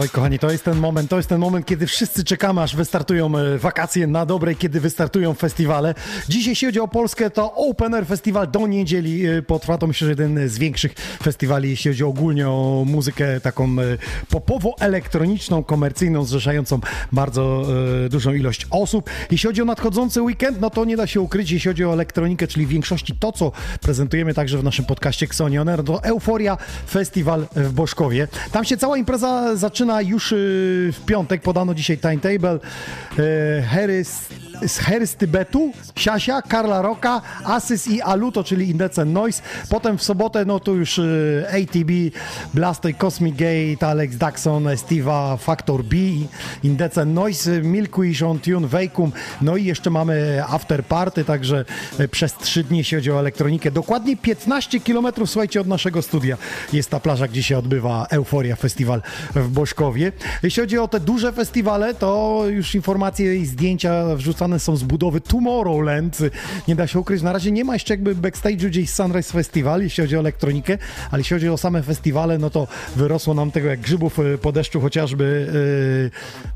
Oj, kochani, to jest ten moment, to jest ten moment, kiedy wszyscy czekamy, aż wystartują e, wakacje na dobre, kiedy wystartują festiwale. Dzisiaj, jeśli chodzi o Polskę, to Open Air Festival do niedzieli e, potrwa. To myślę, że jeden z większych festiwali, jeśli chodzi ogólnie o muzykę taką e, popowo-elektroniczną, komercyjną, zrzeszającą bardzo dużą ilość osób. Jeśli chodzi o nadchodzący weekend, no to nie da się ukryć, jeśli chodzi o elektronikę, czyli w większości to, co prezentujemy także w naszym podcaście Xonioner, to Euforia Festival w Boszkowie. Tam się cała impreza zaczyna już y, w piątek, podano dzisiaj timetable. Y, Harris z Hery z Tybetu, Siasia, Karla Roka, Asys i Aluto, czyli Indecent Noise. Potem w sobotę, no to już y, ATB, Blastoy, Cosmic Gate, Alex Daxon, Steve'a, Factor B, Indecent Noise, Milkwish, On Tune, Vacuum, no i jeszcze mamy After Party, także y, przez trzy dni, jeśli chodzi o elektronikę. Dokładnie 15 km, słuchajcie, od naszego studia jest ta plaża, gdzie się odbywa Euforia Festiwal w Boszkowie. Jeśli chodzi o te duże festiwale, to już informacje i zdjęcia wrzucane są z budowy Tomorrowland. Nie da się ukryć, na razie nie ma jeszcze jakby backstage'u gdzieś Sunrise Festival, jeśli chodzi o elektronikę, ale jeśli chodzi o same festiwale, no to wyrosło nam tego jak grzybów y, po deszczu, chociażby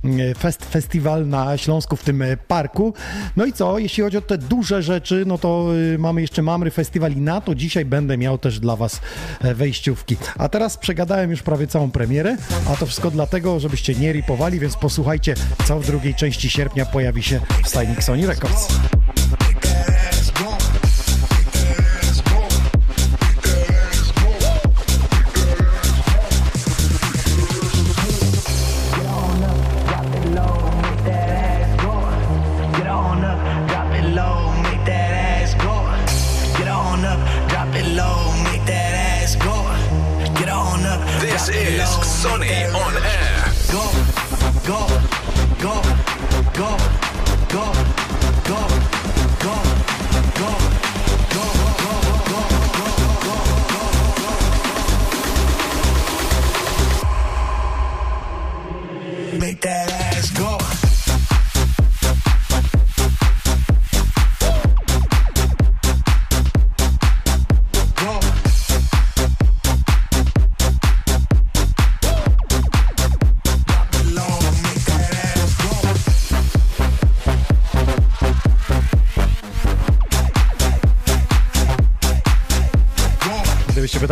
y, y, fest, festiwal na Śląsku w tym parku. No i co, jeśli chodzi o te duże rzeczy, no to mamy jeszcze Mamry Festiwal i na to dzisiaj będę miał też dla Was e, wejściówki. A teraz przegadałem już prawie całą premierę, a to wszystko dlatego, żebyście nie ripowali, więc posłuchajcie, co w drugiej części sierpnia pojawi się w Stajni Sony Records.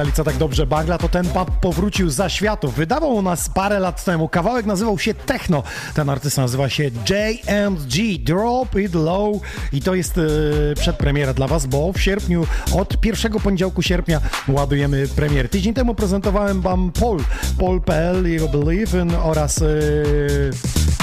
Pytali, co tak dobrze bagla, to ten pub powrócił za światów. Wydawał u nas parę lat temu. Kawałek nazywał się Techno. Ten artysta nazywa się JMG, Drop It Low. I to jest yy, przedpremiera dla Was, bo w sierpniu, od pierwszego poniedziałku sierpnia ładujemy premier. Tydzień temu prezentowałem Wam Paul, Paul.pl, You Believe in oraz... Yy,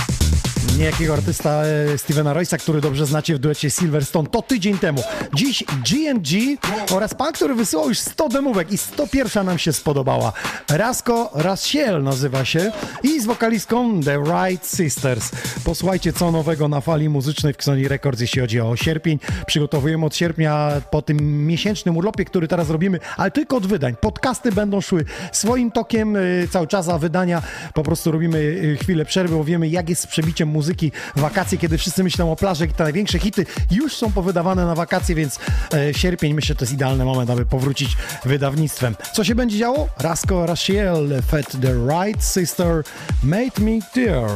niejakiego artysta e, Stevena Royce'a, który dobrze znacie w duecie Silverstone, to tydzień temu. Dziś GNG oraz pan, który wysyłał już 100 demówek i 101 nam się spodobała. Rasko Rasiel nazywa się i z wokalistką The Right Sisters. Posłuchajcie, co nowego na fali muzycznej w Xoni Records, jeśli chodzi o sierpień. Przygotowujemy od sierpnia po tym miesięcznym urlopie, który teraz robimy, ale tylko od wydań. Podcasty będą szły swoim tokiem e, cały czas, a wydania po prostu robimy e, chwilę przerwy, bo wiemy, jak jest z przebiciem muzyki wakacje, kiedy wszyscy myślą o plaży i te największe hity już są powydawane na wakacje, więc e, sierpień myślę, to jest idealny moment, aby powrócić wydawnictwem. Co się będzie działo? Rasko Rachiel, Fat the Right Sister, Made Me Dear.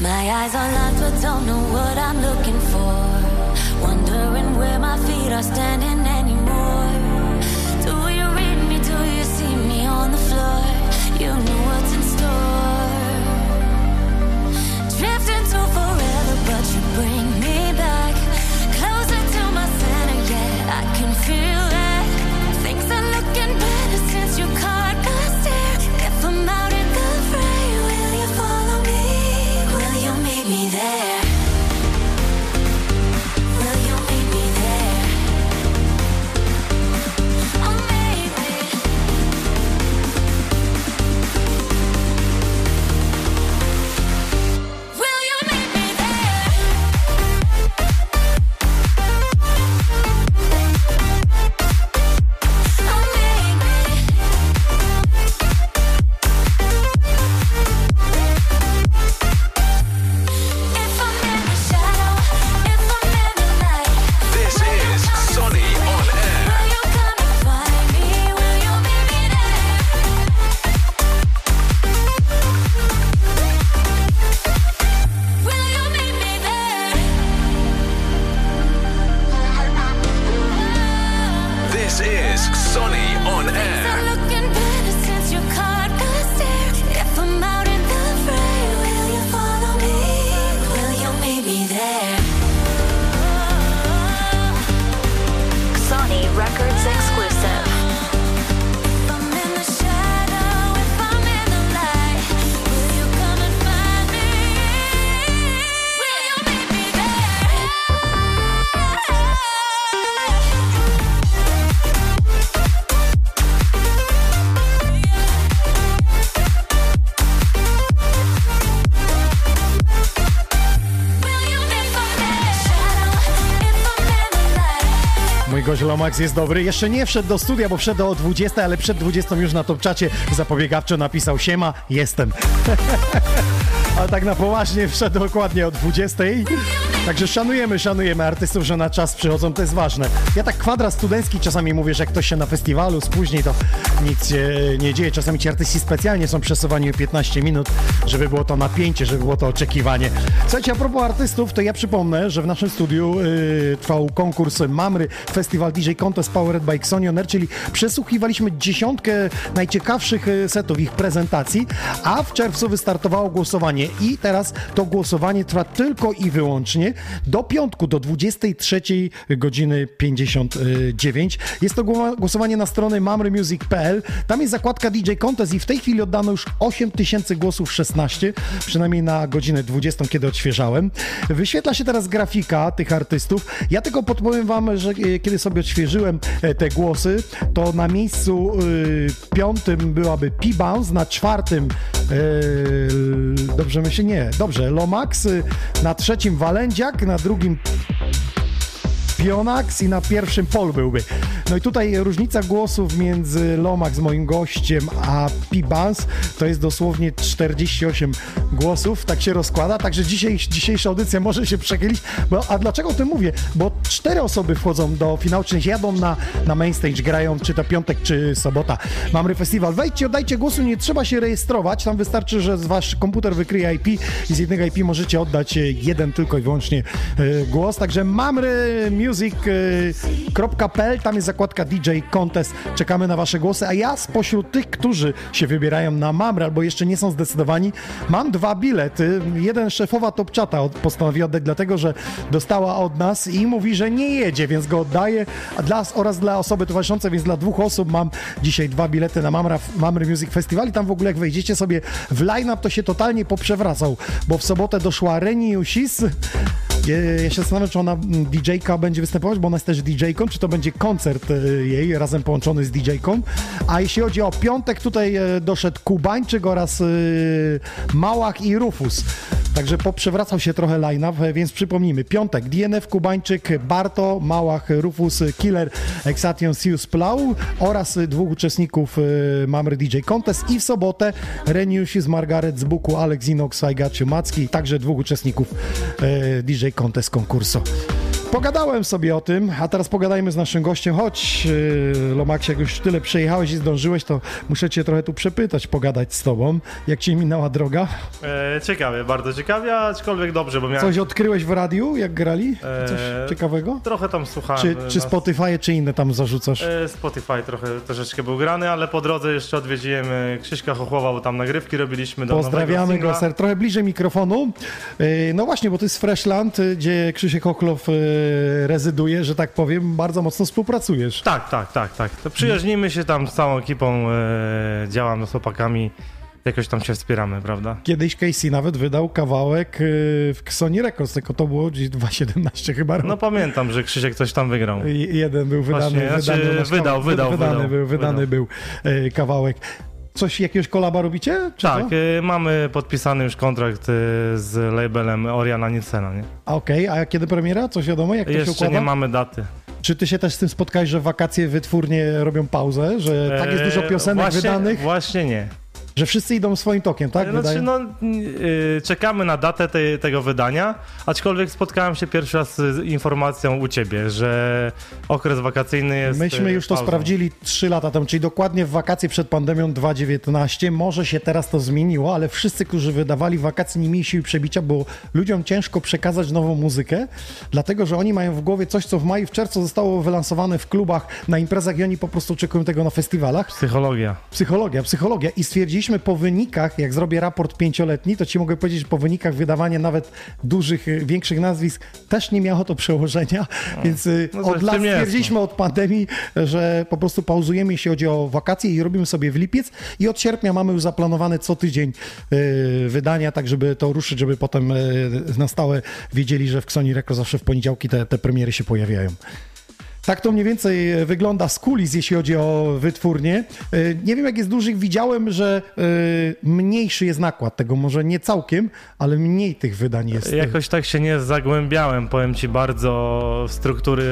My eyes are locked but don't know what I'm looking for Wondering where my feet are standing gość Lomax jest dobry. Jeszcze nie wszedł do studia, bo wszedł o 20, ale przed 20 już na top czacie zapobiegawczo napisał Siema, jestem. ale tak na poważnie wszedł dokładnie o 20. Także szanujemy, szanujemy artystów, że na czas przychodzą, to jest ważne. Ja tak kwadrat studencki czasami mówię, że jak ktoś się na festiwalu spóźni, to nic się nie dzieje. Czasami ci artyści specjalnie są przesuwani o 15 minut, żeby było to napięcie, żeby było to oczekiwanie. Słuchajcie, a propos artystów, to ja przypomnę, że w naszym studiu yy, trwał konkurs Mamry Festival DJ Contest Powered by Xonioner, czyli przesłuchiwaliśmy dziesiątkę najciekawszych y, setów ich prezentacji, a w czerwcu wystartowało głosowanie i teraz to głosowanie trwa tylko i wyłącznie do piątku, do 23 godziny 59. Jest to głosowanie na stronę mamrymusic.pl. Tam jest zakładka DJ Contest i w tej chwili oddano już 8000 głosów 16, przynajmniej na godzinę 20, kiedy odświeżałem. Wyświetla się teraz grafika tych artystów. Ja tylko podpowiem wam, że e, kiedy sobie odświeżyłem e, te głosy, to na miejscu y, piątym byłaby P-Bounce, na czwartym y, dobrze myślę, nie, dobrze, Lomax, y, na trzecim Walędziak, na drugim Pionax i na pierwszym polu byłby. No i tutaj różnica głosów między Lomax, moim gościem, a P-Bans to jest dosłownie 48 głosów, tak się rozkłada, także dzisiaj, dzisiejsza audycja może się przechylić, bo, a dlaczego o tym mówię? Bo cztery osoby wchodzą do finału, czyli jadą na, na main stage, grają czy to piątek, czy sobota. Mamy festiwal. Wejdźcie, oddajcie głosu, nie trzeba się rejestrować, tam wystarczy, że wasz komputer wykryje IP i z jednego IP możecie oddać jeden tylko i wyłącznie e, głos, także Mamry Music music.pl, tam jest zakładka DJ Contest. Czekamy na Wasze głosy, a ja spośród tych, którzy się wybierają na Mamrę albo jeszcze nie są zdecydowani, mam dwa bilety. Jeden szefowa Topczata postanowi oddać, dlatego że dostała od nas i mówi, że nie jedzie, więc go oddaje dla, oraz dla osoby towarzyszącej, więc dla dwóch osób mam dzisiaj dwa bilety na Mamra, Mamry Music Festival i tam w ogóle jak wejdziecie sobie w line-up, to się totalnie poprzewracał, bo w sobotę doszła Reni ja się zastanawiam, czy ona mm, DJ-ka będzie występować, bo ona jest też DJ-ką, czy to będzie koncert e, jej razem połączony z DJ-ką. A jeśli chodzi o piątek, tutaj e, doszedł Kubańczyk oraz e, Małach i Rufus. Także poprzewracał się trochę line-up, więc przypomnijmy. Piątek, DNF Kubańczyk, Barto, Małach, Rufus, Killer, Exation, Sius Plau oraz dwóch uczestników Mamry DJ Contest i w sobotę Reniusi z Margaret z Buku, Alex Inox, Aigaciu Macki, także dwóch uczestników DJ Contest konkursu. Pogadałem sobie o tym, a teraz pogadajmy z naszym gościem. Chodź, yy, Lomax, jak już tyle przejechałeś i zdążyłeś, to muszę cię trochę tu przepytać, pogadać z tobą. Jak ci minęła droga? E, ciekawie, bardzo ciekawie, aczkolwiek dobrze, bo miałem... Coś odkryłeś w radiu, jak grali? Coś e, ciekawego? Trochę tam słuchałem. Czy, czy Spotify, czy inne tam zarzucasz? E, Spotify trochę, troszeczkę był grany, ale po drodze jeszcze odwiedziłem e, Krzyśka Chochłowa, bo tam nagrywki robiliśmy do Pozdrawiamy go, ser. Trochę bliżej mikrofonu. E, no właśnie, bo to jest Freshland, gdzie Krzysiek Chochlow rezyduje, że tak powiem, bardzo mocno współpracujesz. Tak, tak, tak, tak. To przyjaźnimy się tam z całą ekipą, e, działam z chłopakami jakoś tam się wspieramy, prawda? Kiedyś Casey nawet wydał kawałek e, w Sony Records, tylko to było gdzieś 2.17 chyba. No pamiętam, że Krzysiek coś tam wygrał. I, jeden był wydany. Właśnie, wydany znaczy, wydał, wydał, wydany, wydał, był, wydany był e, kawałek. Coś, jakiegoś kolaba robicie? tak, y, mamy podpisany już kontrakt y, z labelem Oriana Nielsena, nie? Okej, okay, a kiedy premiera? Coś wiadomo, jak to Jeszcze się układa? nie mamy daty. Czy ty się też z tym spotkałeś, że wakacje wytwórnie robią pauzę, że tak jest dużo eee, piosenek właśnie, wydanych? Właśnie nie. Że wszyscy idą swoim tokiem, tak? Znaczy, no, yy, czekamy na datę tej, tego wydania, aczkolwiek spotkałem się pierwszy raz z informacją u ciebie, że okres wakacyjny jest. Myśmy już to pauzą. sprawdzili 3 lata temu, czyli dokładnie w wakacje przed pandemią 2019. Może się teraz to zmieniło, ale wszyscy, którzy wydawali wakacje, nie mieli siły przebicia, bo ludziom ciężko przekazać nową muzykę, dlatego że oni mają w głowie coś, co w maju, w czerwcu zostało wylansowane w klubach, na imprezach i oni po prostu oczekują tego na festiwalach. Psychologia. Psychologia, psychologia. I stwierdziliśmy, Mówiliśmy po wynikach, jak zrobię raport pięcioletni, to ci mogę powiedzieć, że po wynikach wydawania nawet dużych, y, większych nazwisk też nie miało to przełożenia, no, więc y, no od lat stwierdziliśmy od pandemii, że po prostu pauzujemy, jeśli chodzi o wakacje i robimy sobie w lipiec i od sierpnia mamy już zaplanowane co tydzień y, wydania, tak żeby to ruszyć, żeby potem na stałe wiedzieli, że w Xoni Rekro zawsze w poniedziałki te, te premiery się pojawiają. Tak to mniej więcej e, wygląda z kulis, jeśli chodzi o wytwórnię. E, nie wiem, jak jest dużych. Widziałem, że e, mniejszy jest nakład tego. Może nie całkiem, ale mniej tych wydań jest. Jakoś tak się nie zagłębiałem, powiem ci bardzo, w struktury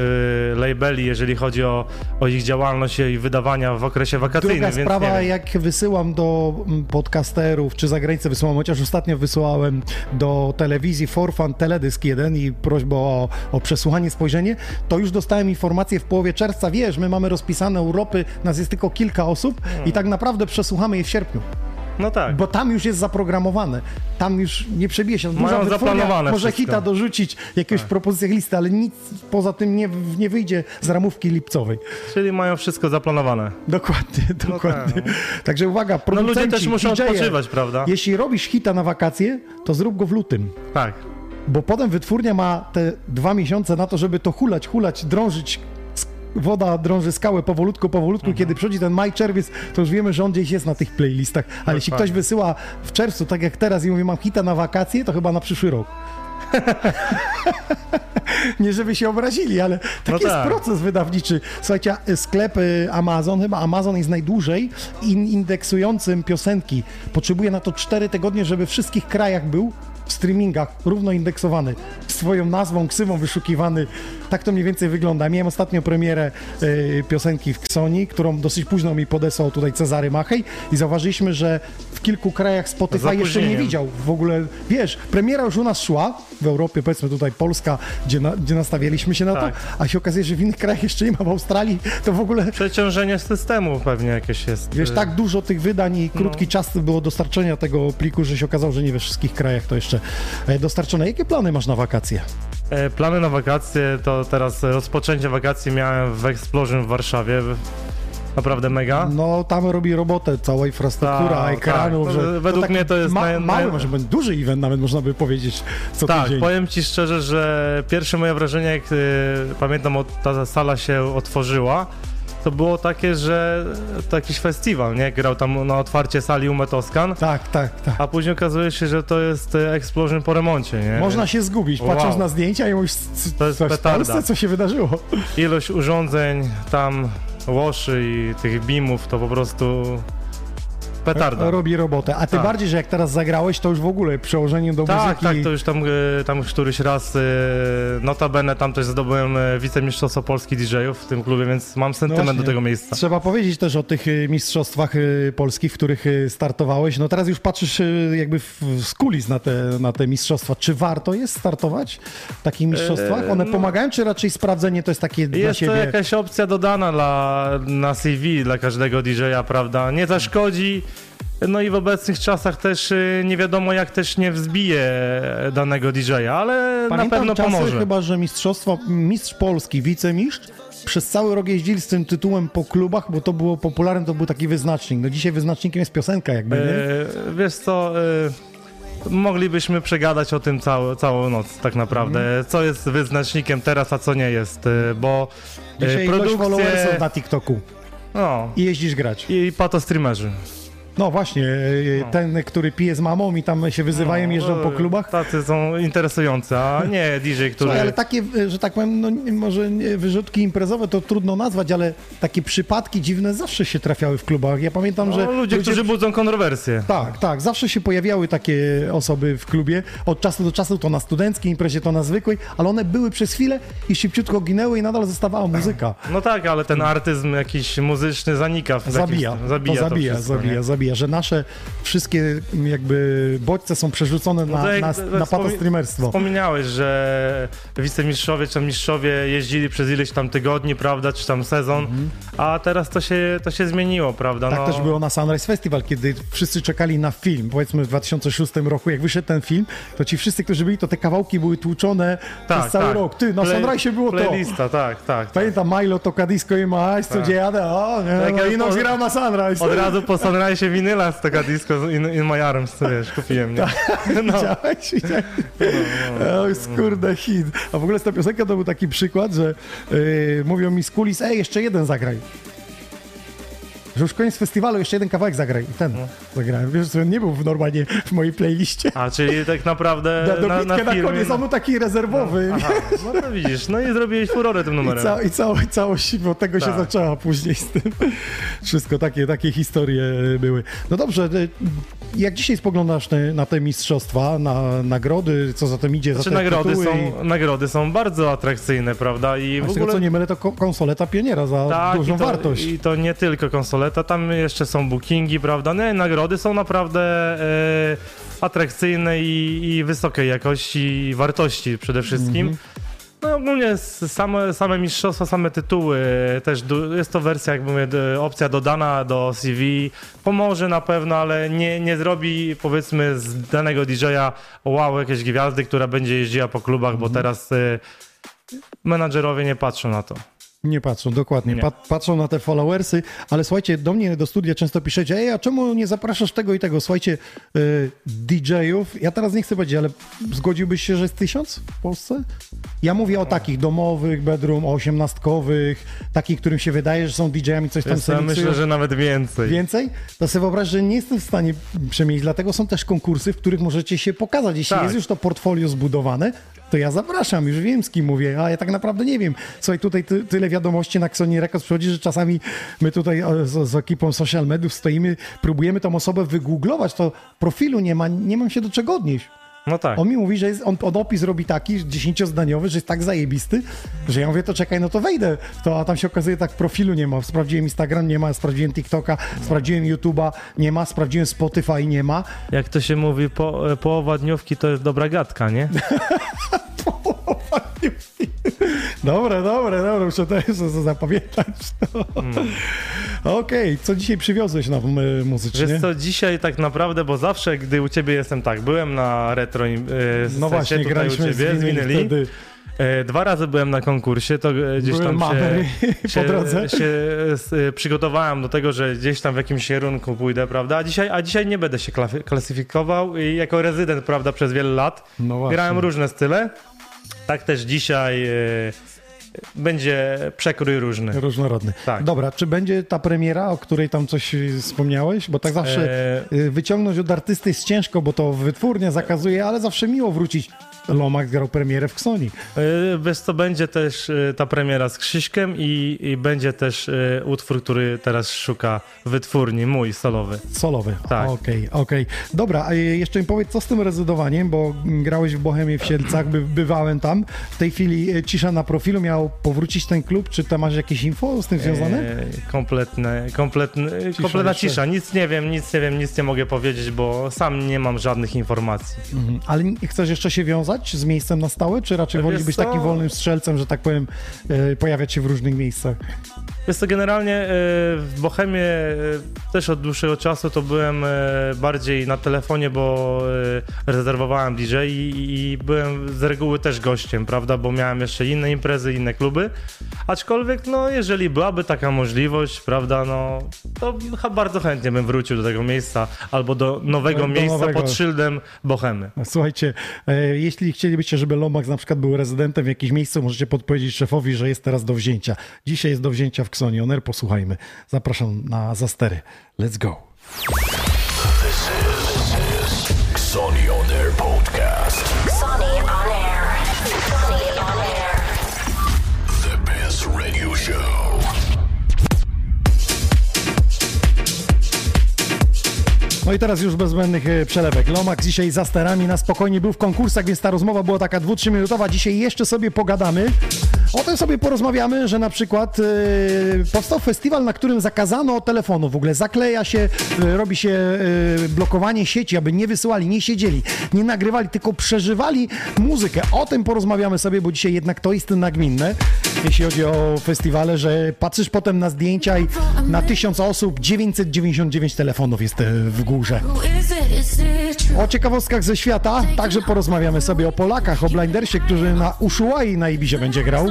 labeli, jeżeli chodzi o, o ich działalność i wydawania w okresie wakacyjnym. Druga więc sprawa, jak wysyłam do mm, podcasterów, czy za granicę wysyłam, chociaż ostatnio wysyłałem do telewizji Forfan Teledysk 1 i prośbę o, o przesłuchanie, spojrzenie, to już dostałem informację w połowie czerwca, wiesz, my mamy rozpisane Europy, nas jest tylko kilka osób i tak naprawdę przesłuchamy je w sierpniu. No tak. Bo tam już jest zaprogramowane. Tam już nie przebije się. Duża Mają zaplanowane Może wszystko. hita dorzucić, jakieś Tak. propozycje listy, ale nic poza tym nie, nie wyjdzie z ramówki lipcowej. Czyli mają wszystko zaplanowane. Dokładnie, dokładnie. Także uwaga, No ludzie producenci, też muszą odpoczywać, prawda? Jeśli robisz hita na wakacje, to zrób go w lutym. Tak. Bo potem wytwórnia ma te dwa miesiące na to, żeby to hulać, hulać, drążyć. Woda drąży skałę powolutku, powolutku. Mhm. Kiedy przychodzi ten maj, czerwiec, to już wiemy, że on gdzieś jest na tych playlistach. Ale jeśli Dokładnie. ktoś wysyła w czerwcu, tak jak teraz, i mówi, mam hita na wakacje, to chyba na przyszły rok. Nie żeby się obrazili, ale taki No jest tak. proces wydawniczy. Słuchajcie, sklep y, Amazon, chyba Amazon jest najdłużej in indeksującym piosenki. Potrzebuje na to 4 tygodnie, żeby w wszystkich krajach był w streamingach równo indeksowany. Swoją nazwą, ksywą wyszukiwany. Tak to mniej więcej wygląda. Miałem ostatnio premierę y, piosenki w Ksoni, którą dosyć późno mi podesłał tutaj Cezary Machej i zauważyliśmy, że w kilku krajach Spotify jeszcze nie widział w ogóle. Wiesz, premiera już u nas szła w Europie, powiedzmy tutaj Polska, gdzie, na, gdzie nastawialiśmy się na Tak. to, a się okazuje, że w innych krajach jeszcze nie ma, w Australii to w ogóle Przeciążenie systemu pewnie jakieś jest. Wiesz, tak dużo tych wydań i krótki czas było dostarczenia tego pliku, że się okazało, że nie we wszystkich krajach to jeszcze e, dostarczone. Jakie plany masz na wakacje? E, Plany na wakacje to teraz rozpoczęcie wakacji miałem w Explosion w Warszawie. Naprawdę mega. No tam robi robotę cała infrastruktura, Tak, ekranów. tak. Że Według mnie to jest ma, naj- mały, naj- może być duży event nawet można by powiedzieć co Tak, tydzień. powiem ci szczerze, że pierwsze moje wrażenie, jak y, pamiętam, od, ta sala się otworzyła, to było takie, że to jakiś festiwal, nie? Grał tam na otwarcie sali u Metoskan, Tak, tak, tak. a później okazuje się, że to jest y, Explosion po remoncie, nie? Można się zgubić, Wow. patrząc na zdjęcia i mówisz, To jest coś w petarda. Polsce, co się wydarzyło. Ilość urządzeń tam, łoszy i tych beamów to po prostu petarda. Robi robotę. A ty Tak. bardziej, że jak teraz zagrałeś, to już w ogóle przełożeniem do Tak, muzyki. tak, to już tam, y, tam już któryś raz, y, notabene tam też zdobyłem y, wicemistrzostwo Polski DJ-ów w tym klubie, więc mam sentyment właśnie. do tego miejsca. Trzeba powiedzieć też o tych mistrzostwach polskich, w których startowałeś. No teraz już patrzysz jakby z kulis na te, na te mistrzostwa. Czy warto jest startować w takich mistrzostwach? One no. pomagają, czy raczej sprawdzenie to jest takie dla Jest to siebie? jakaś opcja dodana dla, na CV dla każdego DJ-a, prawda? Nie zaszkodzi. No i w obecnych czasach też y, nie wiadomo, jak też nie wzbije danego DJ-a, ale Pamiętam na pewno czasy pomoże. chyba, że mistrzostwo, mistrz Polski, wicemistrz, przez cały rok jeździli z tym tytułem po klubach, bo to było popularne, to był taki wyznacznik. No dzisiaj wyznacznikiem jest piosenka jakby, nie? E, wiesz co, e, moglibyśmy przegadać o tym całą, całą noc tak naprawdę. Mhm. Co jest wyznacznikiem teraz, a co nie jest, e, bo e, Dzisiaj produkcje... followersów na TikToku No, i jeździsz grać. i patostreamerzy. No właśnie, y, No. ten, który pije z mamą i tam się wyzywają, No, jeżdżą po e, klubach. Tacy są interesujące, a nie DJ, który... Słuchaj, ale takie, y, że tak powiem, no może wyrzutki imprezowe to trudno nazwać, ale takie przypadki dziwne zawsze się trafiały w klubach. Ja pamiętam, no, że ludzie, którzy budzą kontrowersje. Tak, tak, zawsze się pojawiały takie osoby w klubie. Od czasu do czasu to na studenckiej imprezie, to na zwykłej, ale one były przez chwilę i szybciutko ginęły i nadal zostawała muzyka. No tak, ale ten artyzm jakiś muzyczny zanika. W Zabija, jakimś, to zabija to zabija, wszystko, zabija, zabija, że nasze wszystkie jakby bodźce są przerzucone No na, na, tak na wspomi- patostreamerstwo. Wspominałeś, że wicemistrzowie czy mistrzowie jeździli przez ileś tam tygodni, prawda, czy tam sezon, a teraz to się, to się zmieniło, prawda? Tak no, też było na Sunrise Festival, kiedy wszyscy czekali na film. Powiedzmy w 2006 roku, jak wyszedł ten film, to ci wszyscy, którzy byli, to te kawałki były tłuczone przez cały rok. Ty, na Play- Sunrise było to. Playlista, tak, tak. tak. Pamiętam Milo, Tokadisko i co Tak. gdzie jadę, o, nie, Tak no, no grał na Sunrise. Od razu po Sunrise winyla z tego disco in, in my arms, to wiesz, kupiłem, nie? No, Widziałeś? Widziałeś? O, skurde hit. A w ogóle z ta piosenka to był taki przykład, że yy, mówią mi z kulis, ej, jeszcze jeden zagraj. Że już koniec festiwalu, jeszcze jeden kawałek zagraj. I ten zagrałem. Wiesz, że nie był normalnie w mojej playliście. A, czyli tak naprawdę Na na, na, na, koniec, on był taki rezerwowy. Aha, no to widzisz, no i zrobiłeś furorę tym I, numerem. ca- I całość od tego się Tak. zaczęła później z tym. Wszystko takie, takie historie były. No dobrze, y, jak dzisiaj spoglądasz na te mistrzostwa, na nagrody, co za tym idzie, Znaczy za te nagrody są, nagrody są bardzo atrakcyjne, prawda? I i... A w z tego ogóle... co nie mylę, to ko- konsoleta pioniera za Tak, dużą i to, wartość. I to nie tylko konsoleta, tam jeszcze są bookingi, prawda? Nie, nagrody są naprawdę e, atrakcyjne i, i wysokiej jakości i wartości przede wszystkim. Mhm. No ogólnie same, same mistrzostwa, same tytuły, też du- jest to wersja, jak mówię, opcja dodana do CV, pomoże na pewno, ale nie, nie zrobi powiedzmy z danego DJ-a wow, jakieś gwiazdy, która będzie jeździła po klubach, bo teraz e, menadżerowie nie patrzą na to. Nie patrzą, dokładnie. Nie. Pat, patrzą na te followersy, ale słuchajcie, do mnie do studia często piszecie, ej, a czemu nie zapraszasz tego i tego? Słuchajcie, y, DJ-ów, ja teraz nie chcę powiedzieć, ale zgodziłbyś się, że jest tysiąc w Polsce? Ja mówię o takich domowych, bedroom, o osiemnastkowych, takich, którym się wydaje, że są DJ-ami, coś tam Więc ja sobie myślę, że nawet więcej. Więcej? To sobie wyobraź, że nie jestem w stanie przemienić, dlatego są też konkursy, w których możecie się pokazać. Jeśli Tak. jest już to portfolio zbudowane, to ja zapraszam, już wiem z kim mówię, a ja tak naprawdę nie wiem. Słuchaj, tutaj ty, tyle wiadomości na Xoni Records przychodzi, że czasami my tutaj o, z, z ekipą social mediów stoimy, próbujemy tą osobę wygooglować, to profilu nie ma, nie mam się do czego odnieść. No tak. On mi mówi, że jest, on on opis robi taki, dziesięciozdaniowy, że jest tak zajebisty, że ja mówię, to czekaj, no to wejdę to, a tam się okazuje, tak profilu nie ma. Sprawdziłem Instagram, nie ma, sprawdziłem TikToka, sprawdziłem YouTube'a, nie ma, sprawdziłem Spotify, nie ma. Jak to się mówi, po, połowa dniówki to jest dobra gadka, nie? Dobre, dobre, dobre, muszę to jeszcze zapamiętać. Okej, co dzisiaj przywiozłeś nam y, muzycznie? Wiesz co, dzisiaj tak naprawdę, bo zawsze, gdy u ciebie jestem tak, byłem na retro e, no właśnie, tutaj u graliśmy z ciebie, z Winyli. E, Dwa razy byłem na konkursie, to e, gdzieś Były tam mamery się, po się, drodze. się e, przygotowałem do tego, że gdzieś tam w jakimś kierunku pójdę, prawda? A dzisiaj, a dzisiaj nie będę się kla- klasyfikował i jako rezydent, prawda, przez wiele lat. No. Grałem różne style. Tak też dzisiaj e, będzie przekrój różny. Różnorodny. Tak. Dobra, czy będzie ta premiera, o której tam coś wspomniałeś? Bo tak zawsze E, y, wyciągnąć od artysty jest ciężko, bo to wytwórnia zakazuje, ale zawsze miło wrócić. Lomax grał premierę w Ksoni. E, Wiesz co, będzie też e, ta premiera z Krzyśkiem i, i będzie też e, utwór, który teraz szuka wytwórni, mój solowy. Solowy. Tak. Okej, okej. Dobra, a jeszcze mi powiedz, co z tym rezydowaniem, bo grałeś w Bohemie w Sielcach, by, bywałem tam. W tej chwili cisza na profilu, miał powrócić ten klub, czy tam masz jakieś info z tym związane? E, kompletne, kompletne, kompletna jeszcze. cisza. Nic nie wiem, nic nie wiem, nic nie mogę powiedzieć, bo sam nie mam żadnych informacji. Mhm. Ale chcesz jeszcze się wiązać z miejscem na stałe, czy raczej wolisz być takim wolnym strzelcem, że tak powiem, e, pojawiać się w różnych miejscach? Jest to generalnie e, w Bohemie e, też od dłuższego czasu to byłem bardziej na telefonie, bo rezerwowałem DJ i, i byłem z reguły też gościem, prawda, bo miałem jeszcze inne imprezy, inne kluby. Aczkolwiek, no, jeżeli byłaby taka możliwość, prawda, no, to bardzo chętnie bym wrócił do tego miejsca albo do nowego Do miejsca nowego. pod szyldem Bohemy. Słuchajcie, e, jeśli chcielibyście, żeby Lomax na przykład był rezydentem w jakimś miejscu, możecie podpowiedzieć szefowi, że jest teraz do wzięcia. Dzisiaj jest do wzięcia w Xoni Oner, posłuchajmy. Zapraszam na zastery. Let's go. No i teraz już bez zbędnych e, przelewek. Lomax dzisiaj za sterami na spokojnie był w konkursach, więc ta rozmowa była taka 2-3 minutowa. Dzisiaj jeszcze sobie pogadamy. O tym sobie porozmawiamy, że na przykład e, powstał festiwal, na którym zakazano telefonu. W ogóle zakleja się, e, robi się e, blokowanie sieci, aby nie wysyłali, nie siedzieli, nie nagrywali, tylko przeżywali muzykę. O tym porozmawiamy sobie, bo dzisiaj jednak to jest nagminne, jeśli chodzi o festiwale, że patrzysz potem na zdjęcia i na tysiąc osób 999 telefonów jest w górze. O ciekawostkach ze świata także porozmawiamy sobie o Polakach, o Blindersie, który na Ushuai na Ibizie będzie grał.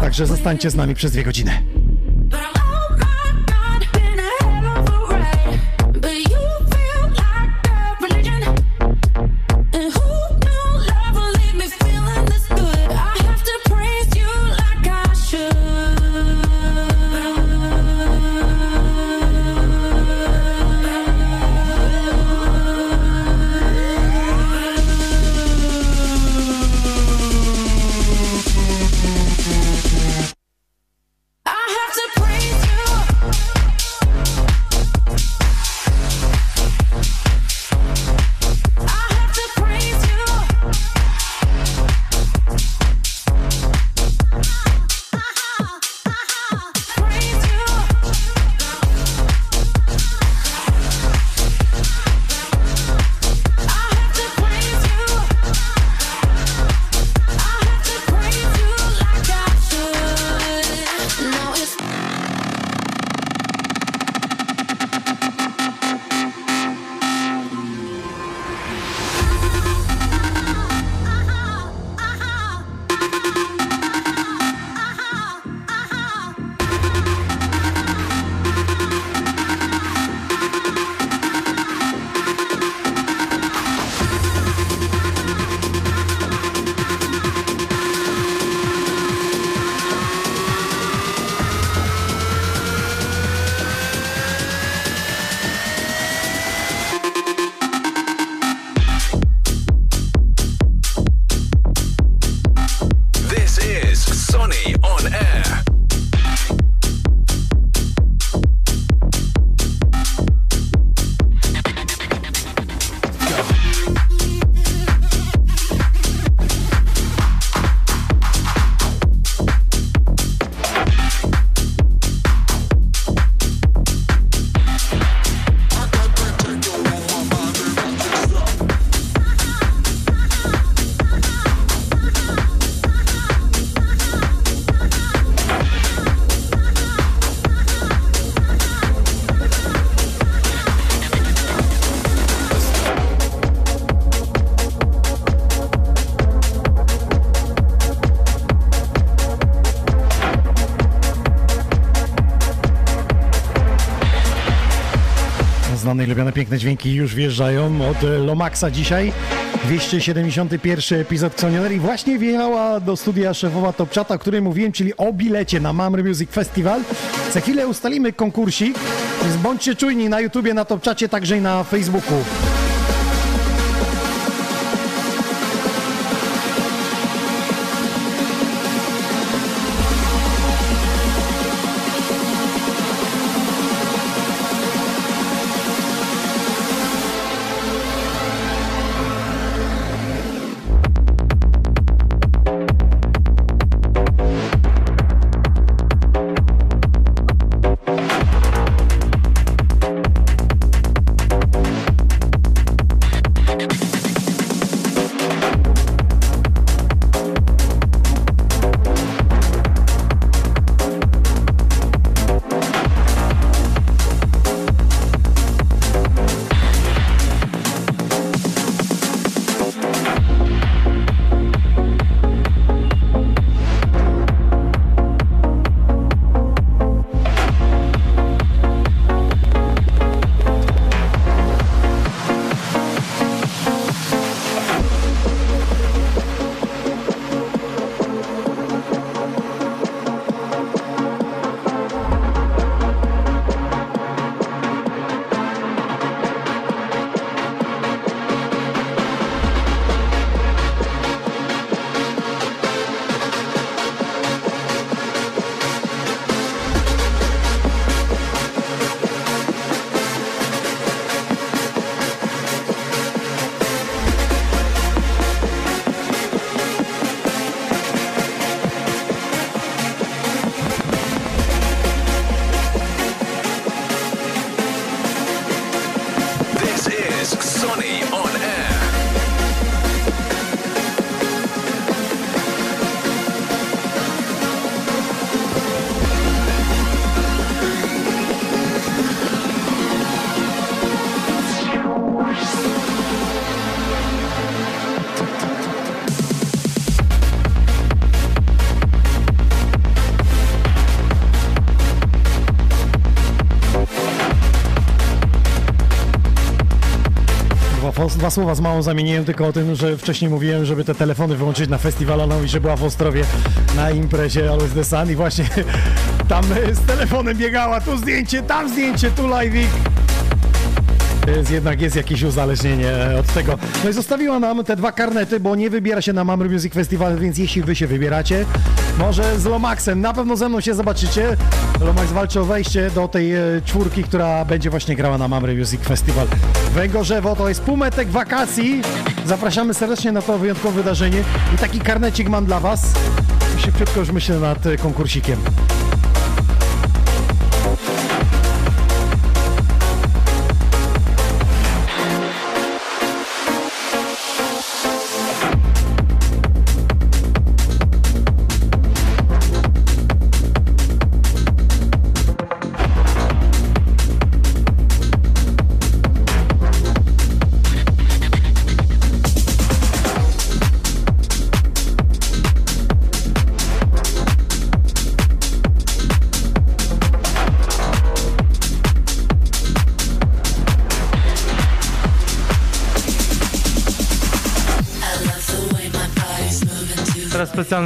Także zostańcie z nami przez dwie godziny. Lubione piękne dźwięki już wjeżdżają od Lomaxa dzisiaj. 271 epizod Xonioner i właśnie wjechała do studia szefowa Top Chata, o której mówiłem, czyli o bilecie na Mamry Music Festival. Za chwilę ustalimy konkursik, więc bądźcie czujni na YouTubie, na Top Chacie, także i na Facebooku. Dwa, słowa z małą zamieniłem tylko o tym, że wcześniej mówiłem, żeby te telefony wyłączyć na festiwalu, no i że była w Ostrowie na imprezie Always the Sun i właśnie tam z telefonem biegała, tu zdjęcie, tam zdjęcie, tu live'ik. Więc jednak jest jakieś uzależnienie od tego. No i zostawiła nam te dwa karnety, bo nie wybiera się na Mamry Music Festival, więc jeśli wy się wybieracie, może z Lomaxem, na pewno ze mną się zobaczycie. Lomax walczy o wejście do tej e, czwórki, która będzie właśnie grała na Mamry Music Festival. Węgorzewo to jest półmetek wakacji. Zapraszamy serdecznie na to wyjątkowe wydarzenie i taki karnecik mam dla was. Szybciutko już myślę nad e, konkursikiem.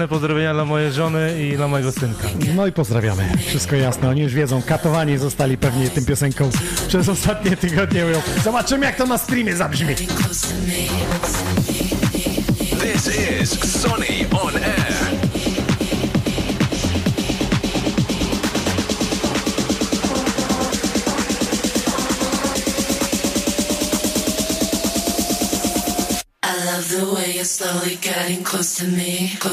Pozdrowienia dla mojej żony i dla mojego synka. No i pozdrawiamy. Wszystko jasne. Oni już wiedzą, katowani zostali pewnie tym piosenką przez ostatnie tygodnie. Zobaczymy, jak to na streamie zabrzmi. This is Sonny on air. I love the way you're slowly getting close to me, close to me.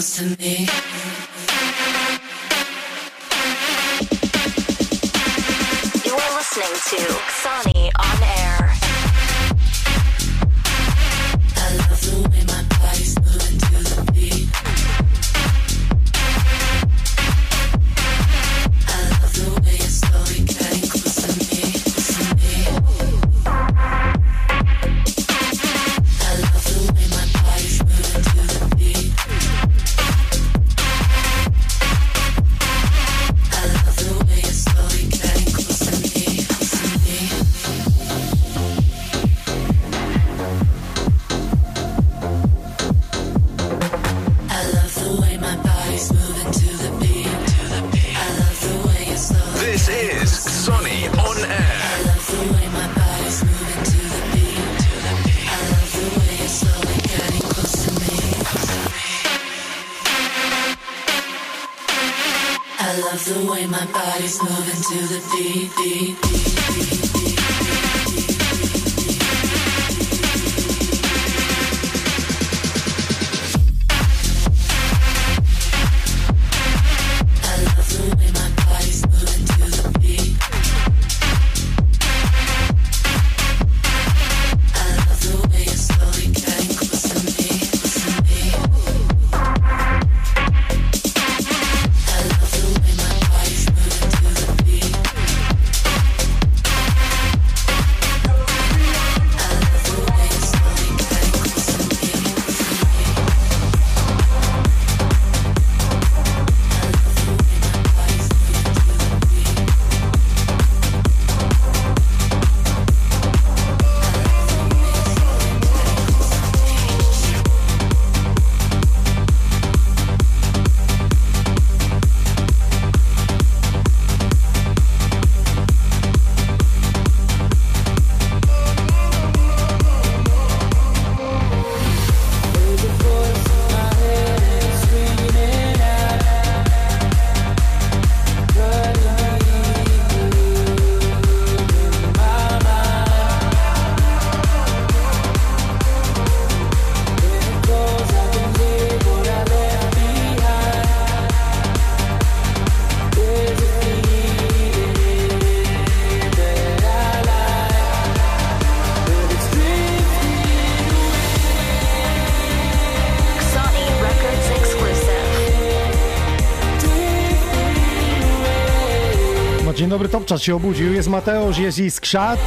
Topczat się obudził. Jest Mateusz, jest i Skrzat.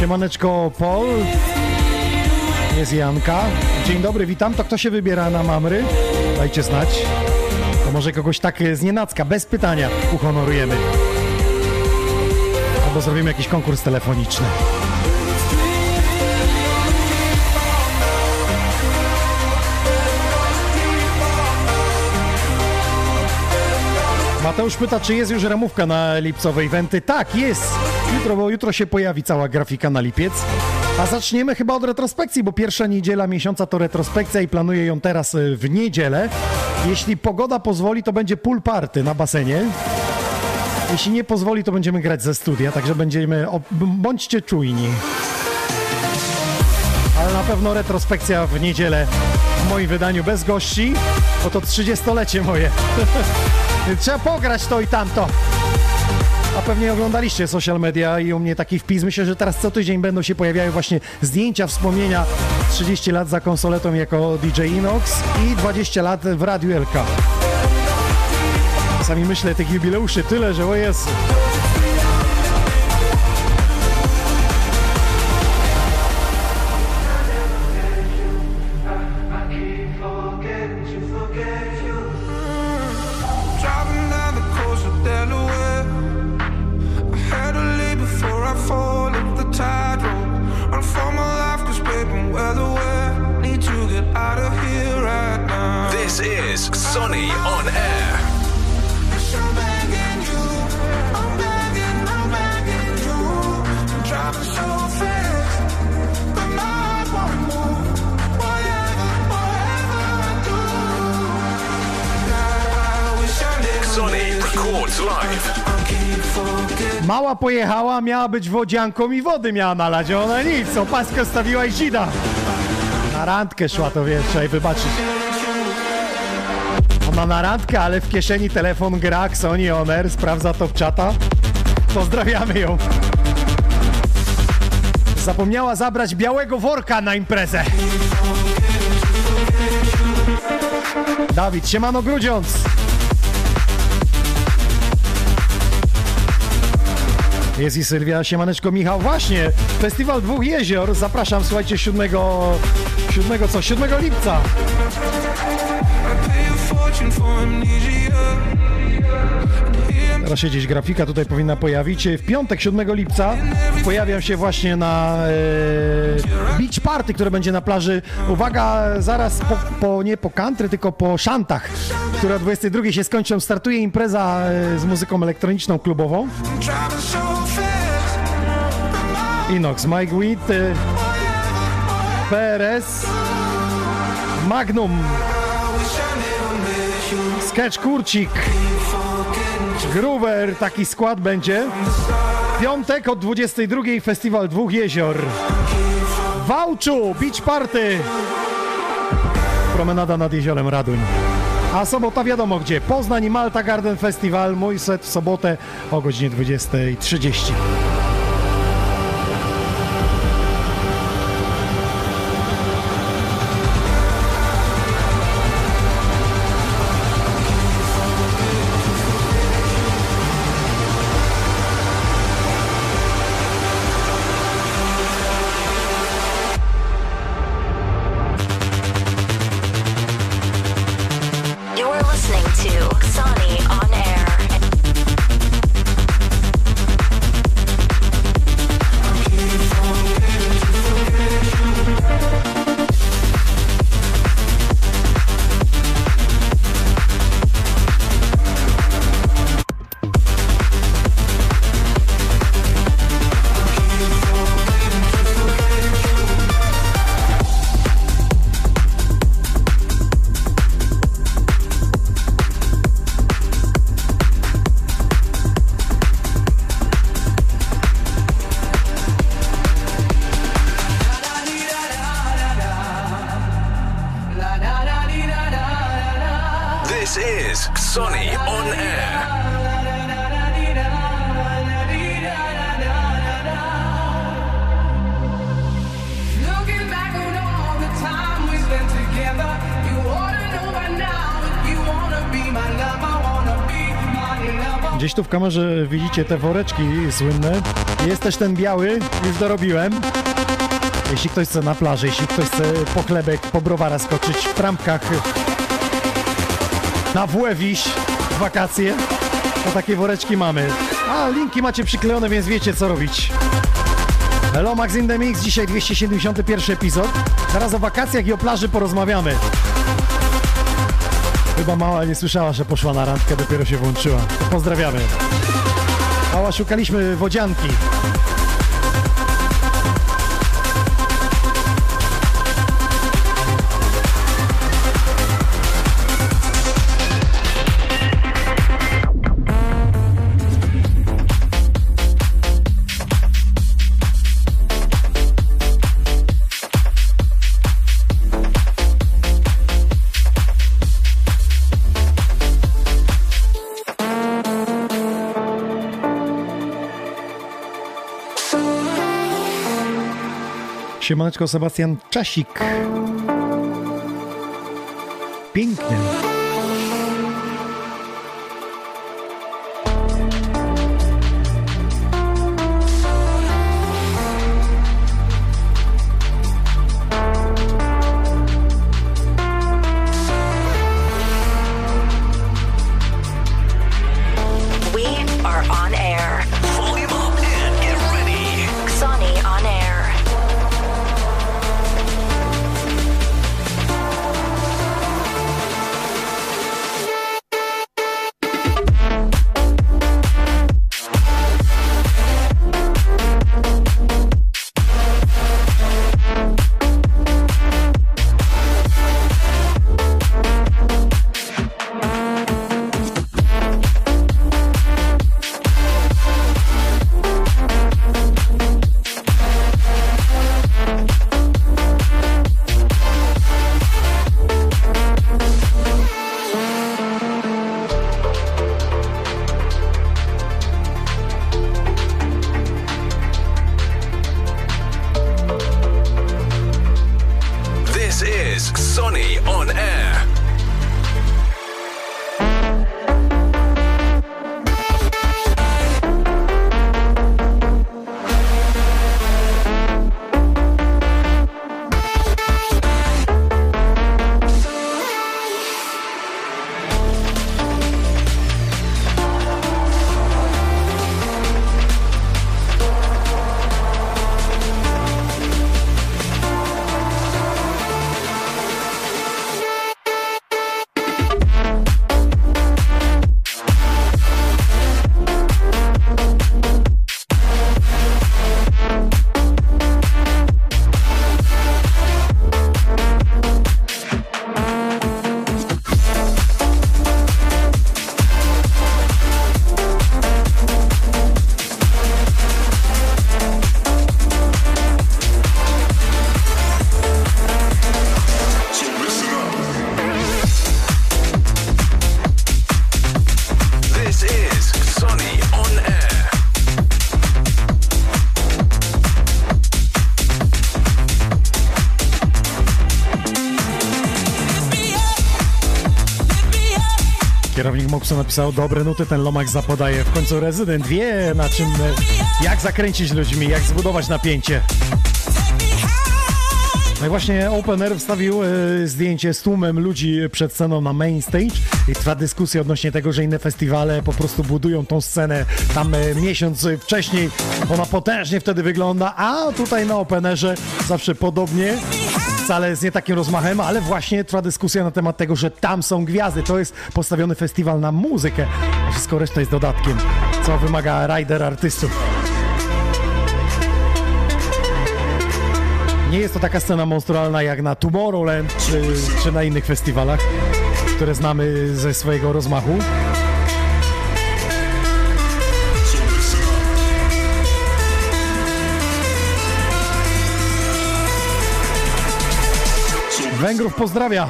Siemaneczko Pol. Jest Janka. Dzień dobry, witam. To kto się wybiera na mamry? Dajcie znać. To może kogoś tak z nienacka, bez pytania uhonorujemy. Albo zrobimy jakiś konkurs telefoniczny. Mateusz pyta, czy jest już ramówka na lipcowe eventy. Tak, jest. Jutro, bo jutro się pojawi cała grafika na lipiec. A zaczniemy chyba od retrospekcji, bo pierwsza niedziela miesiąca to retrospekcja i planuję ją teraz y, w niedzielę. Jeśli pogoda pozwoli, to będzie pool party na basenie. Jeśli nie pozwoli, to będziemy grać ze studia, także będziemy. Bądźcie czujni. Ale na pewno retrospekcja w niedzielę w moim wydaniu bez gości, bo to 30-lecie moje. Trzeba pograć to i tamto. A pewnie oglądaliście social media i u mnie taki wpis. Myślę, że teraz co tydzień będą się pojawiały właśnie zdjęcia, wspomnienia 30 lat za konsoletą jako DJ Inox i 20 lat w Radiu LK. Czasami myślę tych jubileuszy tyle, że o Jezu. Pojechała, miała być wodzianką i wody miała nalać, a ona nic, opaskę stawiła i zida. Na randkę szła, to wiesz, trzeba jej wybaczyć. Ona na randkę, ale w kieszeni telefon gra, Sony Oner, sprawdza top czata. Pozdrawiamy ją. Zapomniała zabrać białego worka na imprezę. Dawid, siemano Grudziądz. Jest i Sylwia, siemaneczko Michał. Właśnie, Festiwal Dwóch Jezior. Zapraszam, słuchajcie, 7, 7 co? 7 lipca. Teraz się gdzieś grafika tutaj powinna pojawić. W piątek, 7 lipca pojawiam się właśnie na e, beach party, które będzie na plaży. Uwaga, zaraz po, po, nie po country, tylko po szantach, które o 22 się skończą. Startuje impreza e, z muzyką elektroniczną klubową. Inox, Mike Witt, e, PRS, Magnum. Sketch Kurcik. Groover, taki skład będzie. Piątek od 22 Festiwal Dwóch Jezior. Wałczu, Beach Party. Promenada nad jeziorem Raduń. A sobota wiadomo gdzie. Poznań i Malta Garden Festival. Mój set w sobotę o godzinie 20.30. w kamerze widzicie te woreczki słynne. Jest też ten biały, już dorobiłem. Jeśli ktoś chce na plaży, jeśli ktoś chce po chlebek, po browara skoczyć w trampkach na Włewiś wakacje, to takie woreczki mamy. A linki macie przyklejone, więc wiecie co robić. Hello Max in the Mix, dzisiaj 271 epizod. Teraz o wakacjach i o plaży porozmawiamy. Chyba mała nie słyszała, że poszła na randkę, dopiero się włączyła. Pozdrawiamy. Mała, szukaliśmy wodzianki. Siemaneczko, Sebastian Czasik. Pięknie. Kierownik Moksu napisał, dobre nuty ten Lomax zapodaje. W końcu rezydent wie na czym, jak zakręcić ludźmi, jak zbudować napięcie. No i właśnie Open Air wstawił e, zdjęcie z tłumem ludzi przed sceną na main stage i trwa dyskusja odnośnie tego, że inne festiwale po prostu budują tą scenę tam e, miesiąc wcześniej. Ona potężnie wtedy wygląda, a tutaj na Open Airze zawsze podobnie. Wcale z nie takim rozmachem, ale właśnie trwa dyskusja na temat tego, że tam są gwiazdy. To jest postawiony festiwal na muzykę, a wszystko reszta jest dodatkiem, co wymaga rider artystów. Nie jest to taka scena monstrualna jak na Tomorrowland czy, czy na innych festiwalach, które znamy ze swojego rozmachu. Węgrów pozdrawia.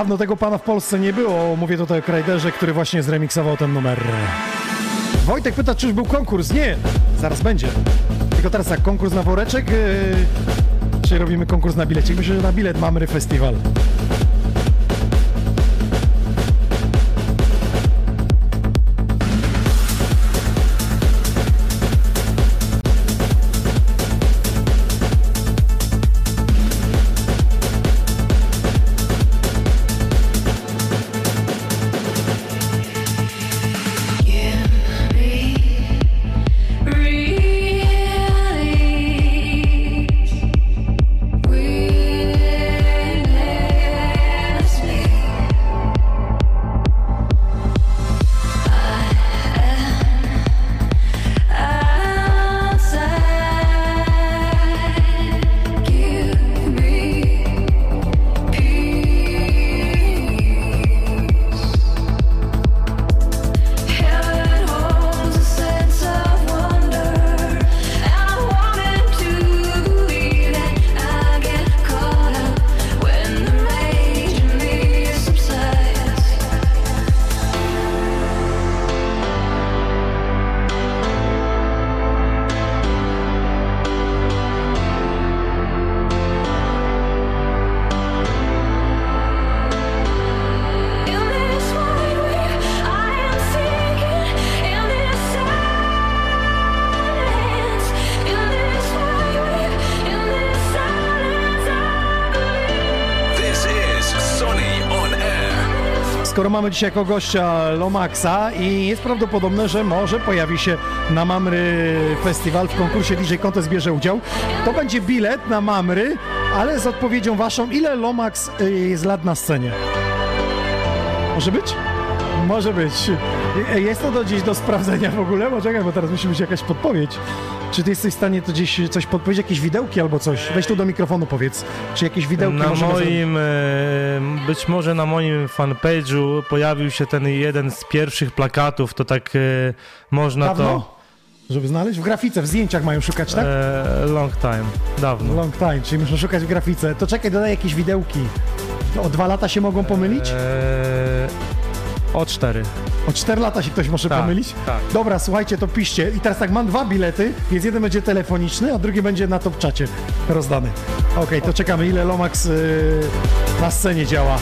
Dawno tego pana w Polsce nie było. Mówię tutaj o Krajderze, który właśnie zremiksował ten numer. Wojtek pyta, czy już był konkurs? Nie, zaraz będzie. Tylko teraz tak, konkurs na woreczek, yy, czy robimy konkurs na bilecik? Myślę, że na bilet mamy festiwal. Mamy dzisiaj jako gościa Lomaxa i jest prawdopodobne, że może pojawi się na Mamry Festival w konkursie DJ Contest bierze udział, to będzie bilet na Mamry, ale z odpowiedzią waszą, ile Lomax y, jest lat na scenie? Może być? Może być. Y, Jest to do dziś do sprawdzenia w ogóle? Bo czekaj, bo teraz musi być jakaś podpowiedź. Czy ty jesteś w stanie to gdzieś coś podpowiedzieć, jakieś widełki albo coś? Weź tu do mikrofonu powiedz. Czy jakieś widełki Na możemy zrobić? moim, e, być może na moim fanpage'u pojawił się ten jeden z pierwszych plakatów, to tak e, można Dawno? to... Żeby znaleźć? W grafice, w zdjęciach mają szukać, tak? E, long time, dawno. Long time, czyli muszą szukać w grafice. To czekaj, dodaj jakieś widełki. O dwa lata się mogą pomylić? E, o cztery. O cztery lata się ktoś może Tak, pomylić? tak. Dobra, słuchajcie, to piszcie. I teraz tak, mam dwa bilety, więc jeden będzie telefoniczny, a drugi będzie na top czacie rozdany. Okej, to czekamy, ile Lomax y, na scenie działa.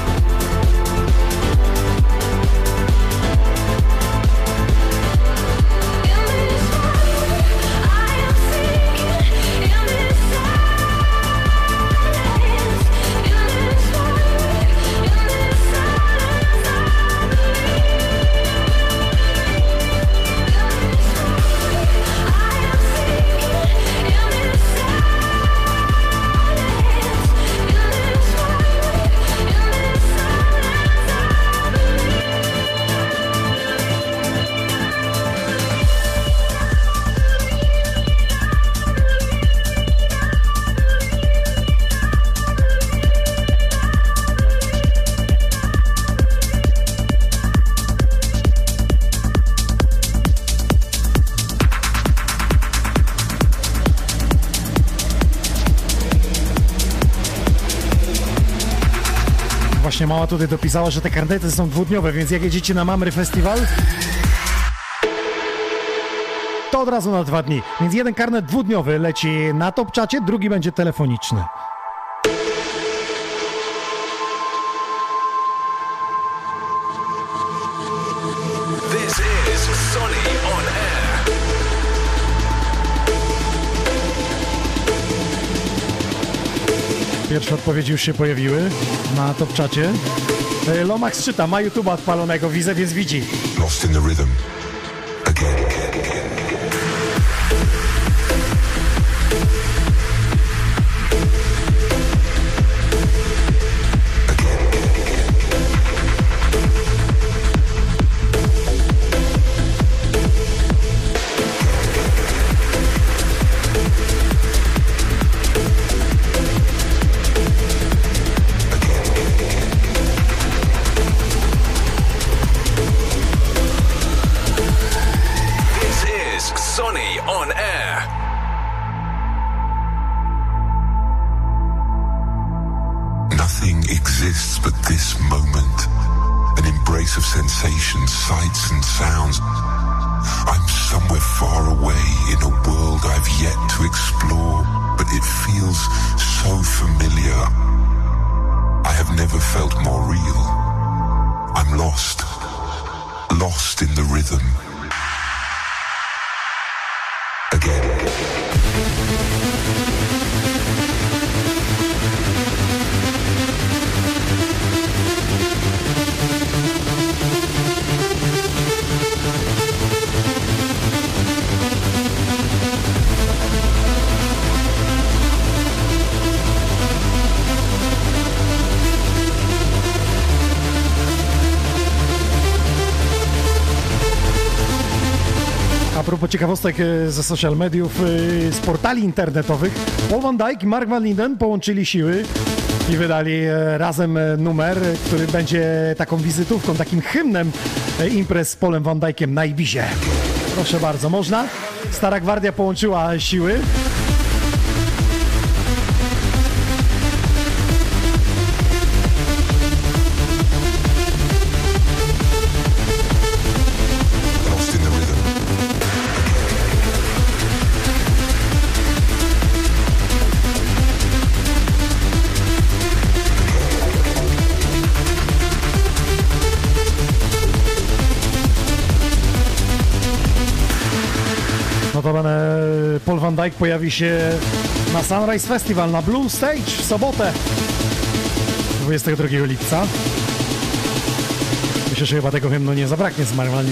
Mama tutaj dopisała, że te karnety są dwudniowe, więc jak jedziecie na Mamry Festival, to od razu na dwa dni. Więc jeden karnet dwudniowy leci na top czacie, drugi będzie telefoniczny. Pierwsze odpowiedzi już się pojawiły na top czacie. E, Lomax czyta, ma YouTube'a odpalonego, widzę, więc widzi. lost in the rhythm ciekawostek e, ze social mediów, e, z portali internetowych, Paul Van Dyke i Mark Van Linden połączyli siły i wydali e, razem numer, który będzie taką wizytówką, takim hymnem imprez z Polem Van Dykiem na Ibizie. Proszę bardzo, można? Stara Gwardia połączyła siły. Notabene Paul Van Dyke pojawi się na Sunrise Festival na Blue Stage w sobotę 22 lipca. Myślę, że chyba tego hymnu nie zabraknie z Marwan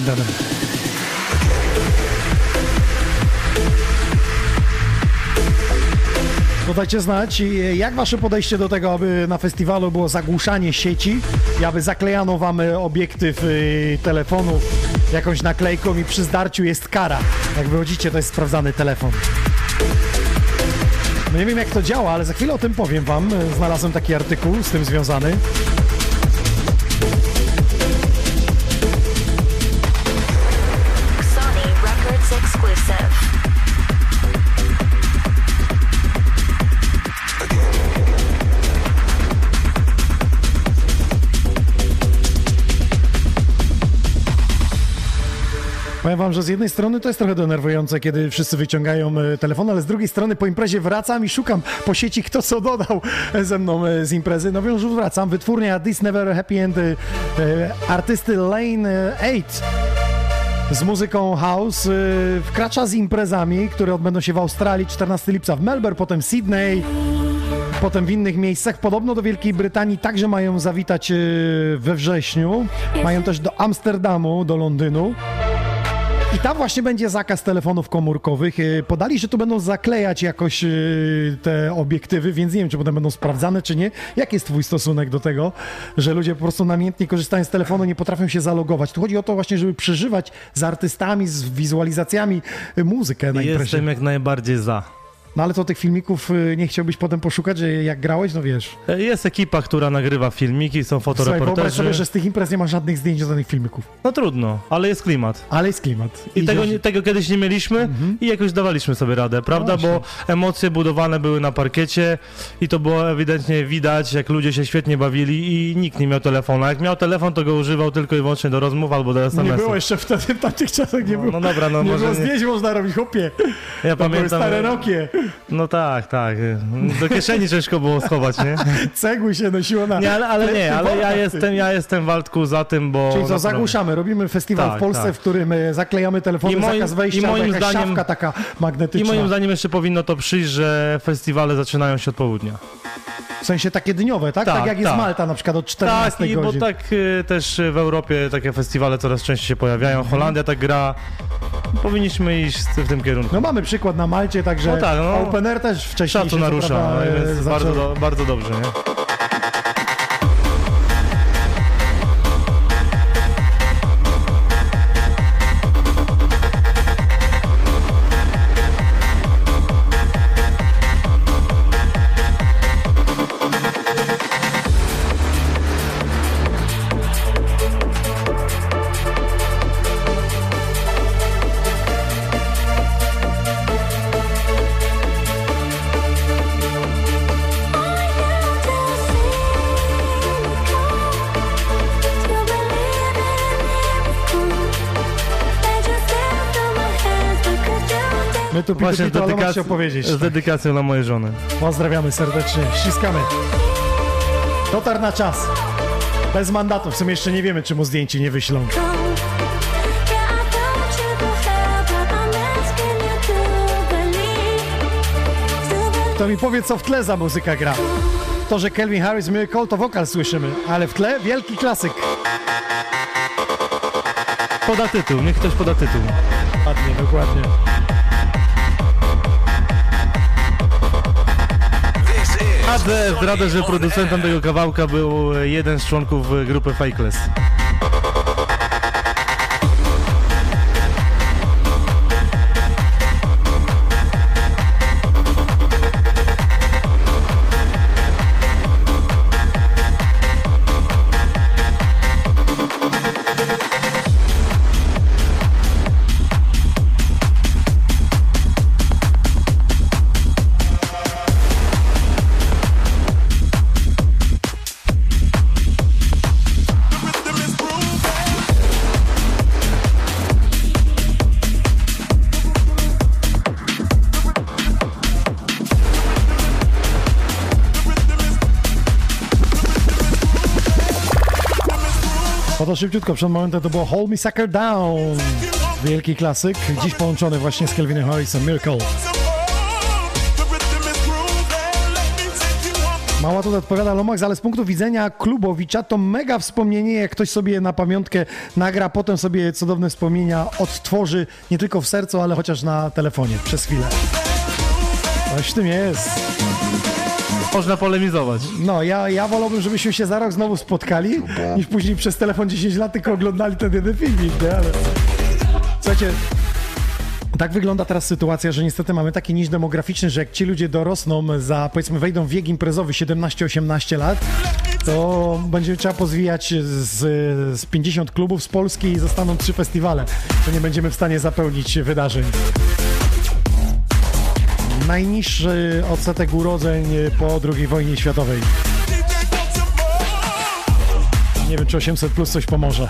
To dajcie znać, i jak wasze podejście do tego, aby na festiwalu było zagłuszanie sieci i aby zaklejano wam e, obiektyw y, telefonu jakąś naklejką i przy zdarciu jest kara. Jak wychodzicie, to jest sprawdzany telefon. No nie wiem jak to działa, ale za chwilę o tym powiem wam. E, Znalazłem taki artykuł z tym związany. Powiem wam, że z jednej strony to jest trochę denerwujące, kiedy wszyscy wyciągają e, telefon, ale z drugiej strony po imprezie wracam i szukam po sieci, kto co dodał e, ze mną e, z imprezy. No już wracam. Wytwórnia This Never Happy End artysty Lane 8 z muzyką house wkracza z imprezami, które odbędą się w Australii 14 lipca w Melbourne, potem Sydney, potem w innych miejscach. Podobno do Wielkiej Brytanii także mają zawitać we wrześniu. Mają też do Amsterdamu, do Londynu. I tam właśnie będzie zakaz telefonów komórkowych. E, Podali, że tu będą zaklejać jakoś e, te obiektywy, więc nie wiem, czy potem będą sprawdzane, czy nie. Jaki jest twój stosunek do tego, że ludzie po prostu namiętnie korzystają z telefonu, nie potrafią się zalogować? Tu chodzi o to właśnie, żeby przeżywać z artystami, z wizualizacjami e, muzykę na imprezie. Jestem jak najbardziej za. No ale to tych filmików e, nie chciałbyś potem poszukać, że jak grałeś, no wiesz. E, Jest ekipa, która nagrywa filmiki, są Słuchaj, wyobraź fotoreporterzy. sobie, że z tych imprez nie ma żadnych zdjęć żadnych filmików. No trudno, ale jest klimat. Ale jest klimat. I Idziesz- tego, nie- tego kiedyś nie mieliśmy i jakoś dawaliśmy sobie radę, prawda? No właśnie. Bo emocje budowane były na parkiecie i to było ewidentnie widać, jak ludzie się świetnie bawili i nikt nie miał telefonu. A Jak miał telefon, to go używał tylko i wyłącznie do rozmów albo do Nie SMS-ów. było jeszcze wtedy, w tamtych czasach nie było. No dobra, no nie może było nie. zdjęć można robić, chłopie. Ja To pamiętam. stare Nokie. No tak, tak. Do kieszeni ciężko było schować, nie? Cegły się nosiło na... Nie, ale, ale nie, ale ja jestem, ja jestem Waldku za tym, bo. Czyli co, zagłuszamy, robimy festiwal Tak, w Polsce, tak. w którym e, zaklejamy telefony, I moim- zakaz wejścia, i moim zdaniem- taka I magnetyczna. moim zdaniem jeszcze powinno to przyjść, że festiwale zaczynają się od południa. W sensie takie dniowe, tak? Tak, Tak, jak jest tak. Malta na przykład od 14 Tak, i bo godzin. tak y, też w Europie takie festiwale coraz częściej się pojawiają. Mhm. Holandia tak gra. Powinniśmy iść w tym kierunku. No mamy przykład na Malcie, także No tak, no. Open Air też wcześniej Szacun się narusza, prawda, e, więc zaczął- bardzo, do, bardzo dobrze, nie? My tu Właśnie pitu, z, pitu, dedykac- opowiedzieć. z dedykacją dla mojej żony. Pozdrawiamy serdecznie, ściskamy. Dotarł na czas. Bez mandatu, w sumie jeszcze nie wiemy, czy mu zdjęcie nie wyślą. To mi powie, co w tle za muzyka gra. To, że Kelvin Harris Miracle to wokal słyszymy, ale w tle wielki klasyk. Poda tytuł, niech ktoś poda tytuł. Ładnie, dokładnie. A zdradę, że producentem tego kawałka był jeden z członków y, grupy Fakeless. Szybciutko, przed momentem to było Hold Me Sucker Down. Wielki klasyk, dziś połączony właśnie z Kelvinem Harrisem, Miracle. Mała tutaj odpowiada Lomax, ale z punktu widzenia klubowicza to mega wspomnienie, jak ktoś sobie na pamiątkę nagra, potem sobie cudowne wspomnienia odtworzy nie tylko w sercu, ale chociaż na telefonie przez chwilę. Coś w tym jest. Można polemizować. No, ja, ja wolałbym, żebyśmy się za rok znowu spotkali, niż później przez telefon 10 lat tylko oglądali ten jeden filmik, nie? Ale... Słuchajcie, tak wygląda teraz sytuacja, że niestety mamy taki niż demograficzny, że jak ci ludzie dorosną za, powiedzmy, wejdą w wiek imprezowy 17-18 lat, to będzie trzeba pozwijać z, z 50 klubów z Polski i zostaną trzy festiwale. To nie będziemy w stanie zapełnić wydarzeń. Najniższy odsetek urodzeń po II wojnie światowej. Nie wiem, czy 800 plus coś pomoże.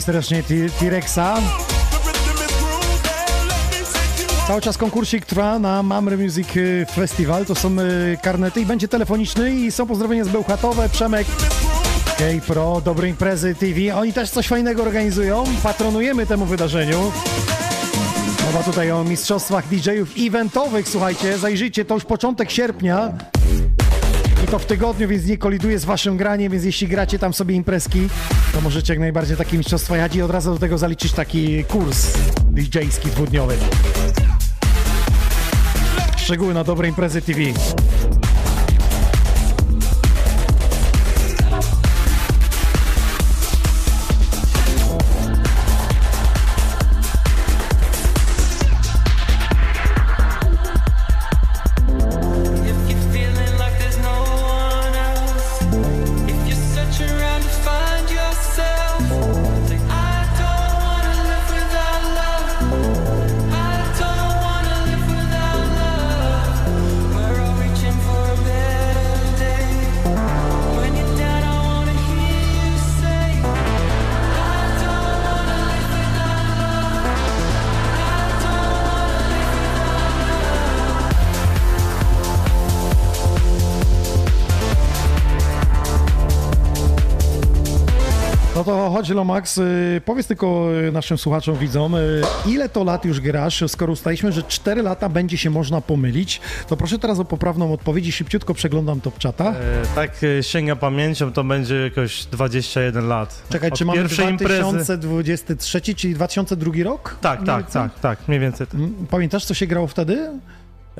Serdecznie T-Rexa. Cały czas konkursik trwa na Mamry Music y, Festival. To są y, karnety i będzie telefoniczny i są pozdrowienia z Bełchatowe, Przemek, K Pro, Dobre Imprezy TV. Oni też coś fajnego organizują. Patronujemy temu wydarzeniu. Mowa tutaj o mistrzostwach DJ-ów eventowych, słuchajcie, zajrzyjcie, to już początek sierpnia. To w tygodniu, więc nie koliduje z waszym graniem, więc jeśli gracie tam sobie imprezki, to możecie jak najbardziej takie mistrzostwa jadzi i od razu do tego zaliczyć taki kurs DJ-ski dwudniowy. Szczegóły na dobre imprezy TV. Lomax, y, powiedz tylko y, naszym słuchaczom, widzom, y, ile to lat już grasz, skoro ustaliśmy, że 4 lata będzie się można pomylić, to proszę teraz o poprawną odpowiedź i szybciutko przeglądam top czata. E, tak e, sięga pamięcią, to będzie jakoś 21 lat. Czekaj, Od czy mamy pierwszej imprezy. 2023, czyli 2002 rok? Tak, tak, tak, tak, mniej więcej. Mm, Pamiętasz, co się grało wtedy?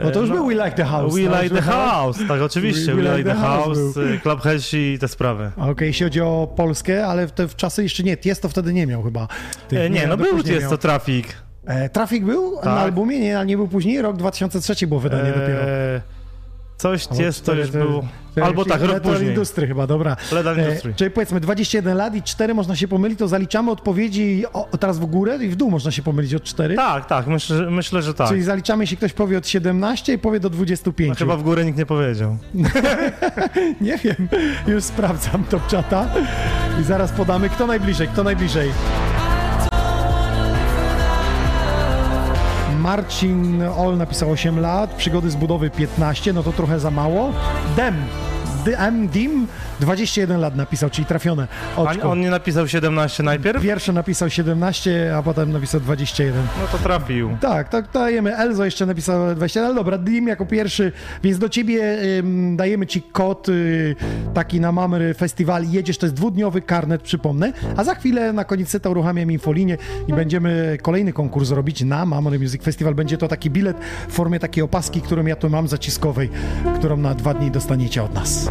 No to już E, był We Like the House. We no, Like the House, tak, oczywiście. We, Like the House, e, Club Helsi i te sprawy. Okej, jeśli chodzi o Polskę, ale te w czasy jeszcze nie, Tiesto wtedy nie miał chyba. E, nie, no był później jest miał. to Trafik. E, Trafik był na Tak. albumie, nie, ale nie był później, rok 2003 było wydanie dopiero. E, coś Albo jest, to już było. Albo tak, rok później. Industry chyba, dobra. Letal E, Industry. czyli powiedzmy 21 lat i 4 można się pomylić, to zaliczamy odpowiedzi o, teraz w górę i w dół można się pomylić od 4. Tak, tak, myślę, że- myślę, że tak. Czyli zaliczamy, jeśli ktoś powie od 17 i powie do 25. No, chyba w górę nikt nie powiedział. Nie wiem, już sprawdzam top czata i zaraz podamy, kto najbliżej, kto najbliżej. Marcin Ol napisał 8 lat, przygody z budowy 15, no to trochę za mało. Dem, DM Dim 21 lat napisał, czyli trafione A on nie napisał 17 najpierw? Pierwszy napisał 17, a potem napisał 21. No to trafił. Tak, tak, dajemy. Elzo jeszcze napisał 20, ale dobra, Dim jako pierwszy, więc do ciebie ym, dajemy ci kod y, taki na Mamry Festiwal. Jedziesz, to jest dwudniowy karnet, przypomnę. A za chwilę na koniec seta uruchamiam infolinię i będziemy kolejny konkurs robić na Mamry Music Festival. Będzie to taki bilet w formie takiej opaski, którą ja tu mam zaciskowej, którą na dwa dni dostaniecie od nas.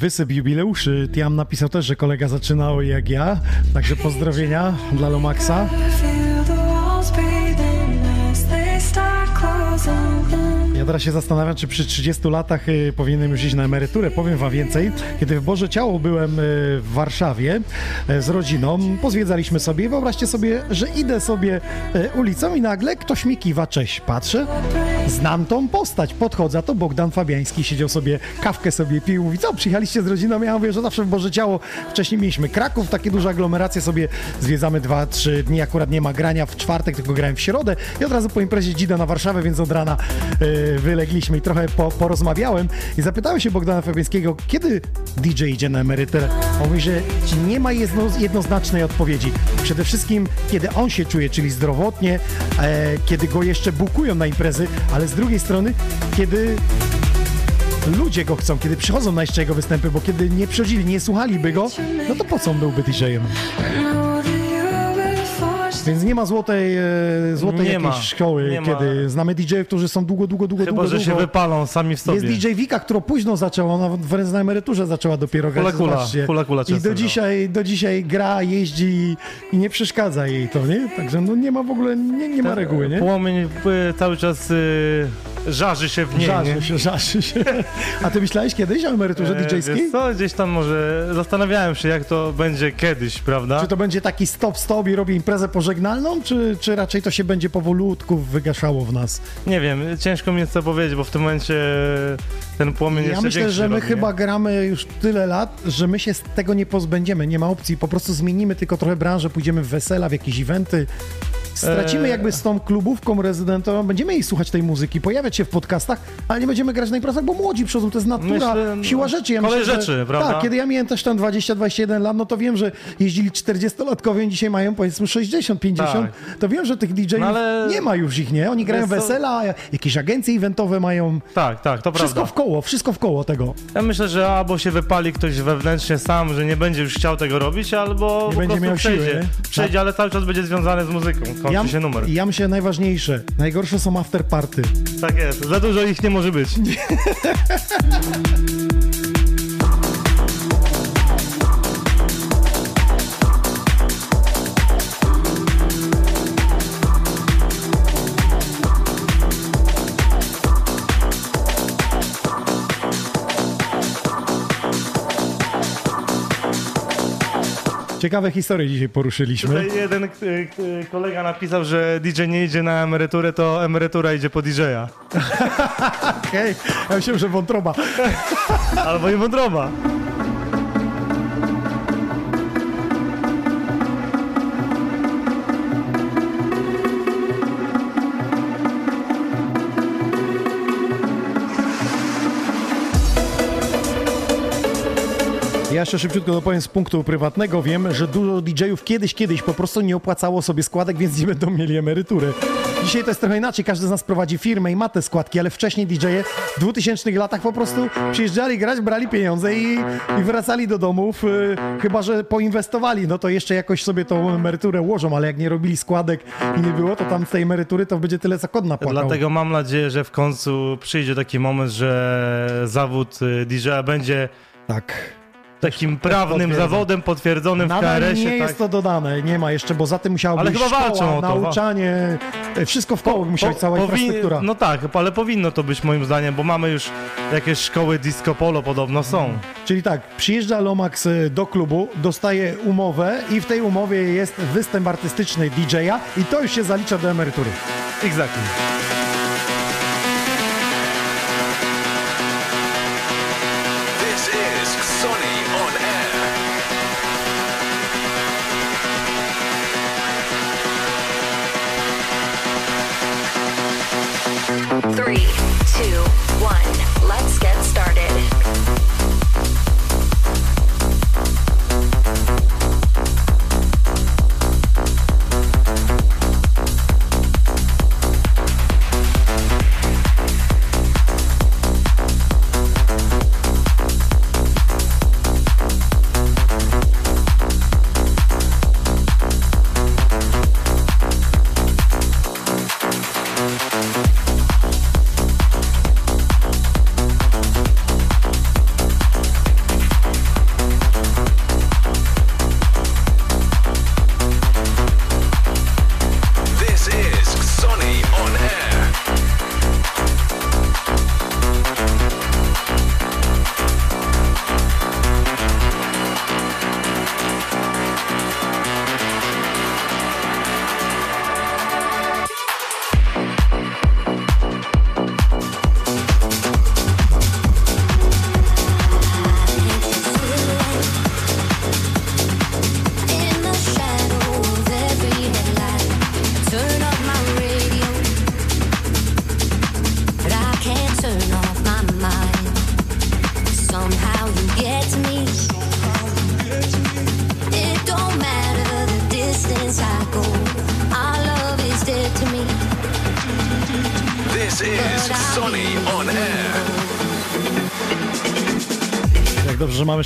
Wysyp jubileuszy. Tiam napisał też, że kolega zaczynał jak ja, także pozdrowienia dla Lomaxa. Ja teraz się zastanawiam, czy przy 30 latach y, powinienem już iść na emeryturę. Powiem wam więcej. Kiedy w Boże Ciało byłem y, w Warszawie y, z rodziną, pozwiedzaliśmy sobie i wyobraźcie sobie, że idę sobie ulicą i nagle ktoś mi kiwa, cześć, patrzę, znam tą postać, podchodzę, to Bogdan Fabiański siedział sobie, kawkę sobie pił, mówi, co, przyjechaliście z rodziną? Ja mówię, że zawsze w Boże Ciało, wcześniej mieliśmy Kraków, takie duże aglomeracje, sobie zwiedzamy dwa, trzy dni, akurat nie ma grania w czwartek, tylko grałem w środę i od razu po imprezie dzida na Warszawę, więc od rana y, wylegliśmy i trochę po, porozmawiałem i zapytałem się Bogdana Fabiańskiego, kiedy DJ idzie na emeryturę? On mówi, że nie ma jedno, jednoznacznej odpowiedzi. Przede wszystkim, kiedy on się czuje, czyli zdrowotnie, e, kiedy go jeszcze bukują na imprezy, ale z drugiej strony, kiedy ludzie go chcą, kiedy przychodzą na jeszcze jego występy, bo kiedy nie przychodzili, nie słuchaliby go, no to po co on byłby DJ-em? Więc nie ma złotej, e, złotej Nie jakiejś ma. szkoły, Nie ma. kiedy znamy DJ-ów, którzy są długo, długo, długo, Chyba, długo, że się długo. wypalą sami w sobie. Jest DJ Wika, która późno zaczęła, ona wręcz na emeryturze zaczęła dopiero grać. Hula. Hula Kula I do grała. dzisiaj, do dzisiaj gra, jeździ i, i nie przeszkadza jej to, nie? Także no nie ma w ogóle, nie, nie ma reguły, nie? Płomień y, cały czas y, żarzy się w niej. nie? Żarzy się, żarzy się. A ty myślałeś kiedyś o emeryturze E, DJ-skiej? co, gdzieś tam może zastanawiałem się, jak to będzie kiedyś, prawda? Czy to będzie taki stop-stop i robię imprezę pożegnalną, czy, czy raczej to się będzie powolutku wygaszało w nas? Nie wiem, ciężko mi jest to powiedzieć, bo w tym momencie ten płomień Ja jeszcze myślę, że my robi, chyba nie? gramy już tyle lat, że my się z tego nie pozbędziemy, nie ma opcji. Po prostu zmienimy tylko trochę branżę, pójdziemy w wesela, w jakieś eventy. Stracimy Eee. jakby z tą klubówką rezydentową, będziemy jej słuchać tej muzyki, pojawiać się w podcastach, ale nie będziemy grać na imprezach, bo młodzi przychodzą, to jest natura, Myślę, no, siła rzeczy. Ja kolej myślę, że- rzeczy, prawda? Tak, kiedy ja miałem też tam 20-21 lat, no to wiem, że jeździli 40-latkowie, dzisiaj mają powiedzmy 60-50, to wiem, że tych DJ-ów Tak. No nie ma już ich, nie? Oni grają co? wesela, jakieś agencje eventowe mają, Tak, tak, to wszystko prawda. w koło, wszystko w koło tego. Ja myślę, że albo się wypali ktoś wewnętrznie sam, że nie będzie już chciał tego robić, albo Nie będzie miał siły, przejdzie. nie? Przejdzie, ale cały czas będzie związany z muzyką. Kończy Ja, się numer. ja myślę najważniejsze, najgorsze są afterparty. Tak jest, za dużo ich nie może być. Ciekawe historie dzisiaj poruszyliśmy. Tutaj jeden y, y, kolega napisał, że DJ nie idzie na emeryturę, to emerytura idzie po DJ-a. Okej, ja myślałem, że wątroba. Albo i wątroba. Ja jeszcze szybciutko dopowiem z punktu prywatnego. Wiem, że dużo DJ-ów kiedyś, kiedyś po prostu nie opłacało sobie składek, więc nie będą mieli emerytury. Dzisiaj to jest trochę inaczej. Każdy z nas prowadzi firmę i ma te składki, ale wcześniej DJ-e w 2000 latach po prostu przyjeżdżali grać, brali pieniądze i, i wracali do domów, y, chyba że poinwestowali. No to jeszcze jakoś sobie tą emeryturę ułożą, ale jak nie robili składek i nie było, to tam z tej emerytury to będzie tyle, co kod napłakał. Dlatego mam nadzieję, że w końcu przyjdzie taki moment, że zawód y, DJ-a będzie Tak. Takim prawnym zawodem potwierdzonym w KRS-ie. nie tak? jest to dodane, nie ma jeszcze, bo za tym musiało Ale być chyba szkoła, walczą o to, nauczanie, e, wszystko w koło musiała być cała powin- infrastruktura. No tak, ale powinno to być moim zdaniem, bo mamy już jakieś szkoły disco polo podobno są. Czyli tak, przyjeżdża Lomax e, do klubu, dostaje umowę i w tej umowie jest występ artystyczny DJ-a i to już się zalicza do emerytury. Exactly.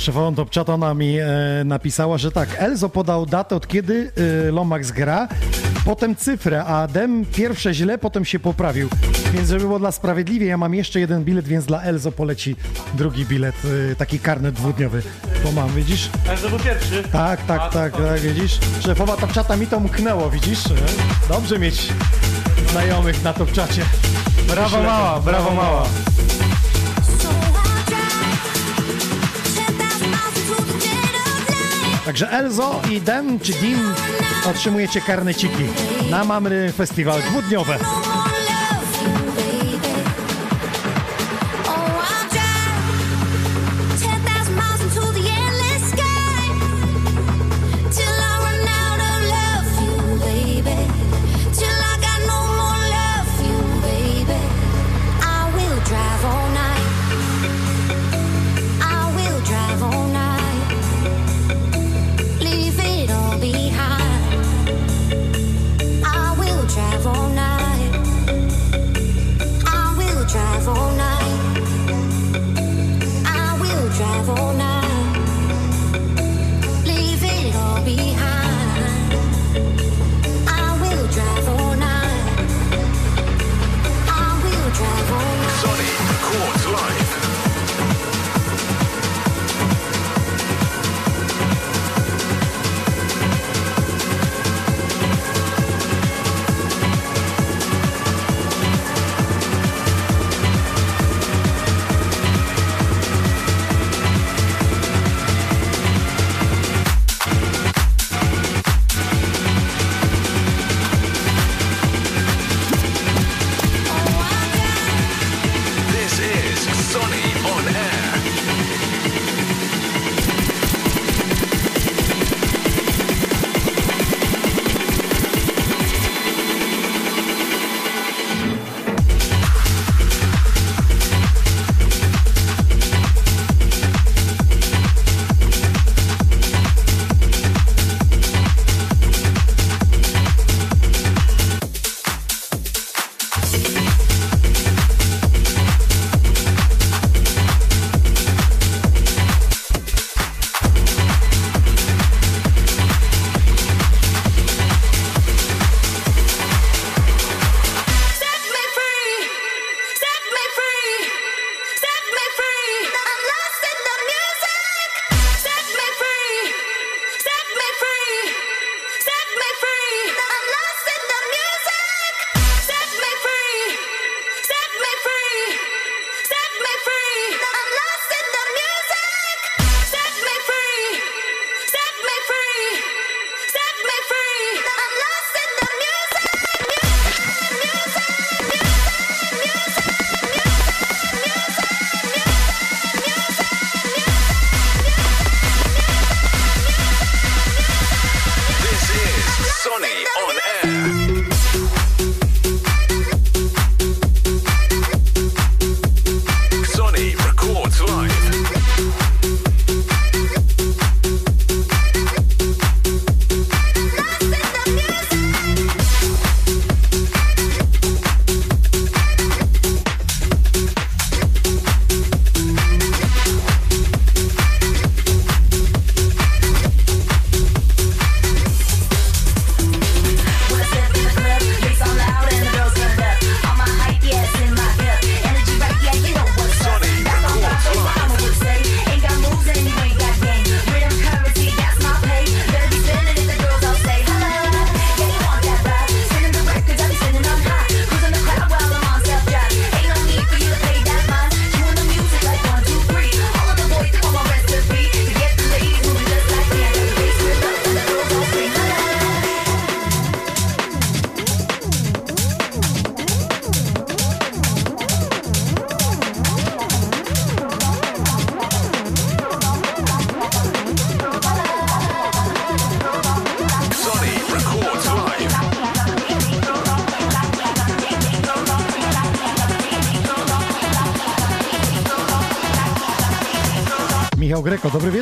Dobrze, że mamy szefową top chat. Ona mi e, napisała, że tak, Elzo podał datę, od kiedy e, Lomax gra, potem cyfrę, a Dem pierwsze źle, potem się poprawił. Więc żeby było dla sprawiedliwie, ja mam jeszcze jeden bilet, więc dla Elzo poleci drugi bilet, e, taki karnet dwudniowy. Bo mam, widzisz? To był pierwszy. Tak, tak, tak, tak, widzisz? Szefowa top chata mi to mknęło, widzisz? Dobrze mieć znajomych na top czacie. Brawo mała, brawo mała. Także Elzo i Dem czy Dim otrzymujecie karneciki na Mamry Festiwal dwudniowe.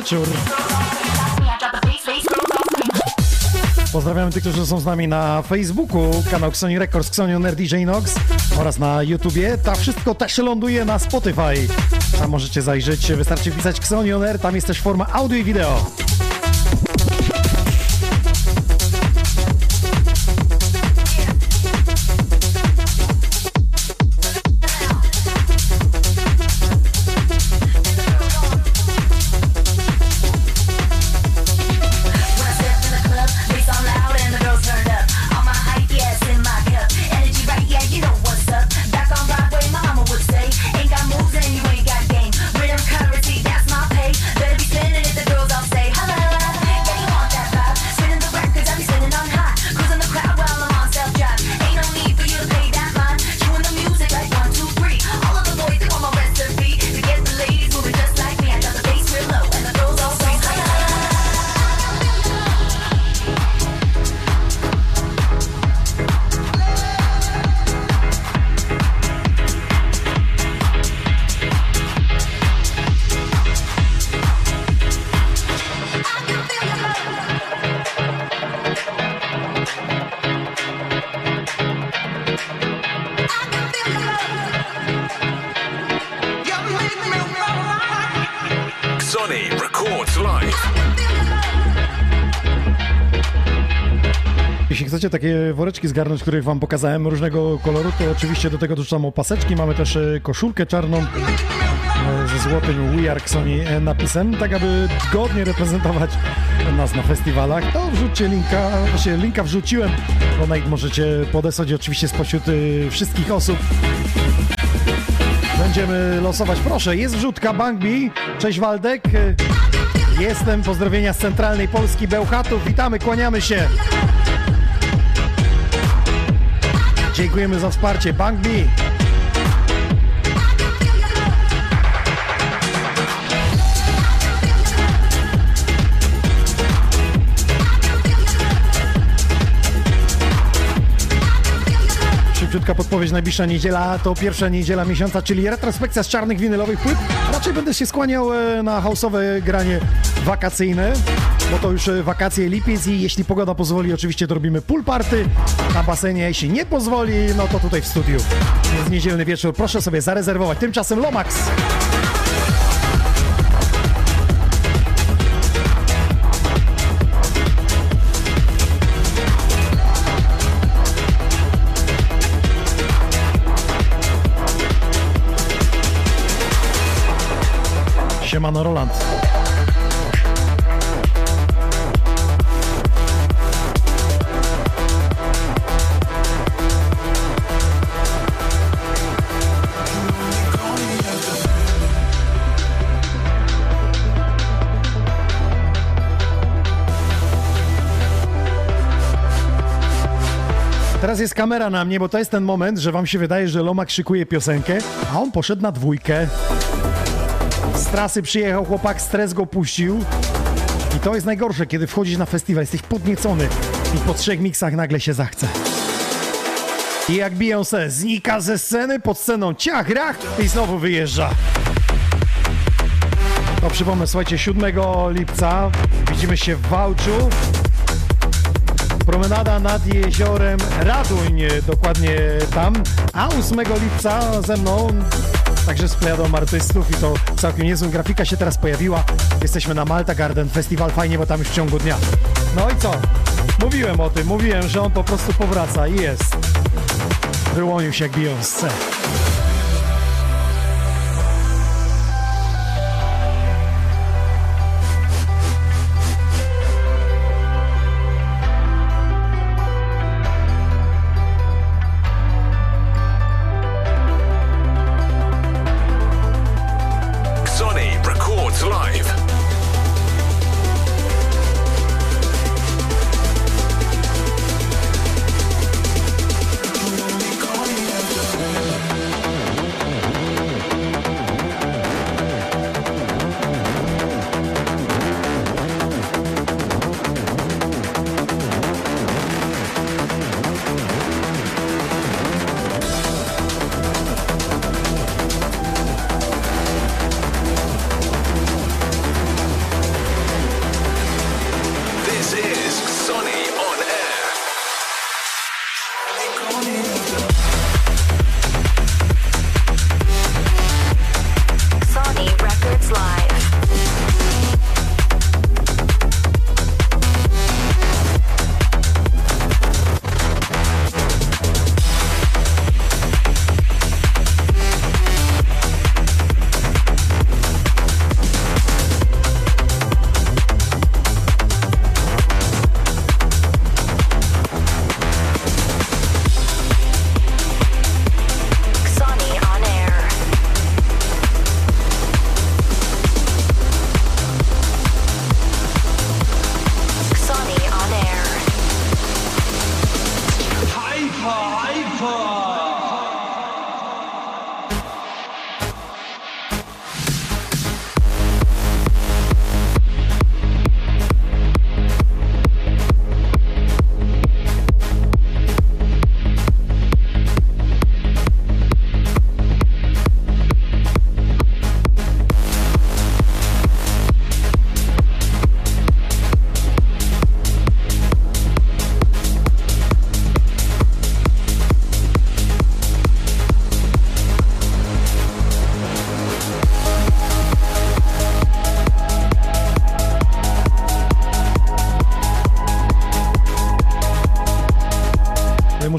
Wieczór. Pozdrawiamy tych, którzy są z nami na Facebooku, kanał Xoni Records, Xonion DJ Nox oraz na YouTubie. To wszystko też ląduje na Spotify. Tam możecie zajrzeć, wystarczy wpisać Xonion Air, tam jest też forma audio i wideo. Woreczki zgarnąć, których wam pokazałem, różnego koloru, to oczywiście do tego dorzucamy opaseczki. Mamy też e, koszulkę czarną e, ze złotym We Are Sony e, napisem, tak aby godnie reprezentować nas na festiwalach. To wrzućcie linka, właśnie linka wrzuciłem, donate możecie podesłać oczywiście spośród wszystkich osób. Będziemy losować. Proszę, jest wrzutka Bangbi. Cześć Waldek. Jestem, pozdrowienia z centralnej Polski, Bełchatów. Witamy, kłaniamy się. Dziękujemy za wsparcie. Bank B. Szybciutka podpowiedź, najbliższa niedziela to pierwsza niedziela miesiąca, czyli retrospekcja z czarnych winylowych płyt. Raczej będę się skłaniał e, na hausowe granie wakacyjne, bo to już e, wakacje lipiec i jeśli pogoda pozwoli, oczywiście to robimy pool party na basenie. Jeśli nie pozwoli, no to tutaj w studiu. Jest niedzielny wieczór, proszę sobie zarezerwować. Tymczasem Lomax. Siemano Roland. Teraz jest kamera na mnie, bo to jest ten moment, że wam się wydaje, że Lomak szykuje piosenkę, a on poszedł na dwójkę. Z trasy przyjechał chłopak, stres go puścił. I to jest najgorsze, kiedy wchodzisz na festiwal, jesteś podniecony i po trzech miksach nagle się zachce. I jak se, znika ze sceny, pod sceną ciach, rach i znowu wyjeżdża. To przypomnę, słuchajcie, 7 lipca widzimy się w Wałczu. Promenada nad jeziorem Raduń, dokładnie tam. A 8 lipca ze mną także z plejadą artystów i to całkiem niezła grafika się teraz pojawiła. Jesteśmy na Malta Garden Festival, fajnie, bo tam już w ciągu dnia. No i co? Mówiłem o tym, mówiłem, że on po prostu powraca i jest. Wyłonił się jak Beyoncé.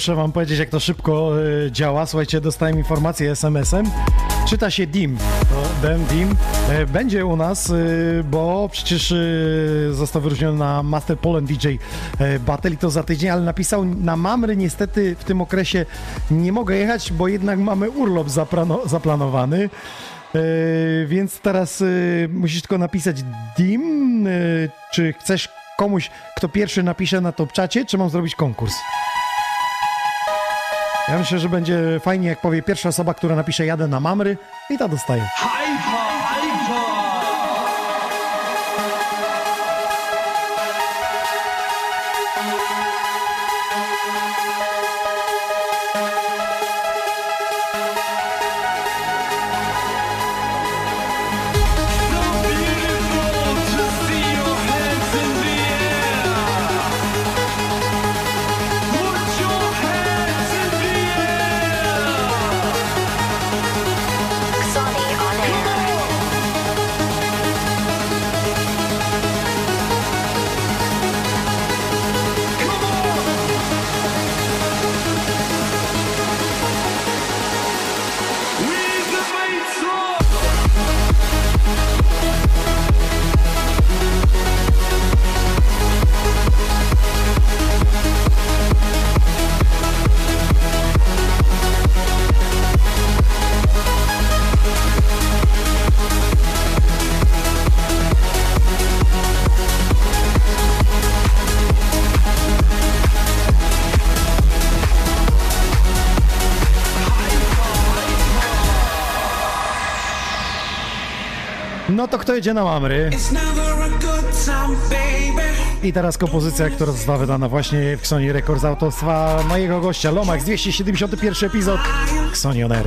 Muszę wam powiedzieć, jak to szybko e, działa. Słuchajcie, dostałem informację SMS-em. Czyta się Dim. To Dem Dim e, będzie u nas, e, bo przecież e, został wyróżniony na Master Poland DJ e, Battle i to za tydzień, ale napisał na Mamry niestety w tym okresie nie mogę jechać, bo jednak mamy urlop zaplanowany. E, więc teraz musisz tylko napisać Dim, czy chcesz komuś, kto pierwszy napisze na top czacie, czy mam zrobić konkurs? Ja myślę, że będzie fajnie, jak powie pierwsza osoba, która napisze jadę na Mamry i ta dostaje. Kto jedzie na Mamry? I teraz kompozycja, która została wydana właśnie w Xoni Records autorstwa mojego gościa Lomax, 271 epizod Xoni On Air.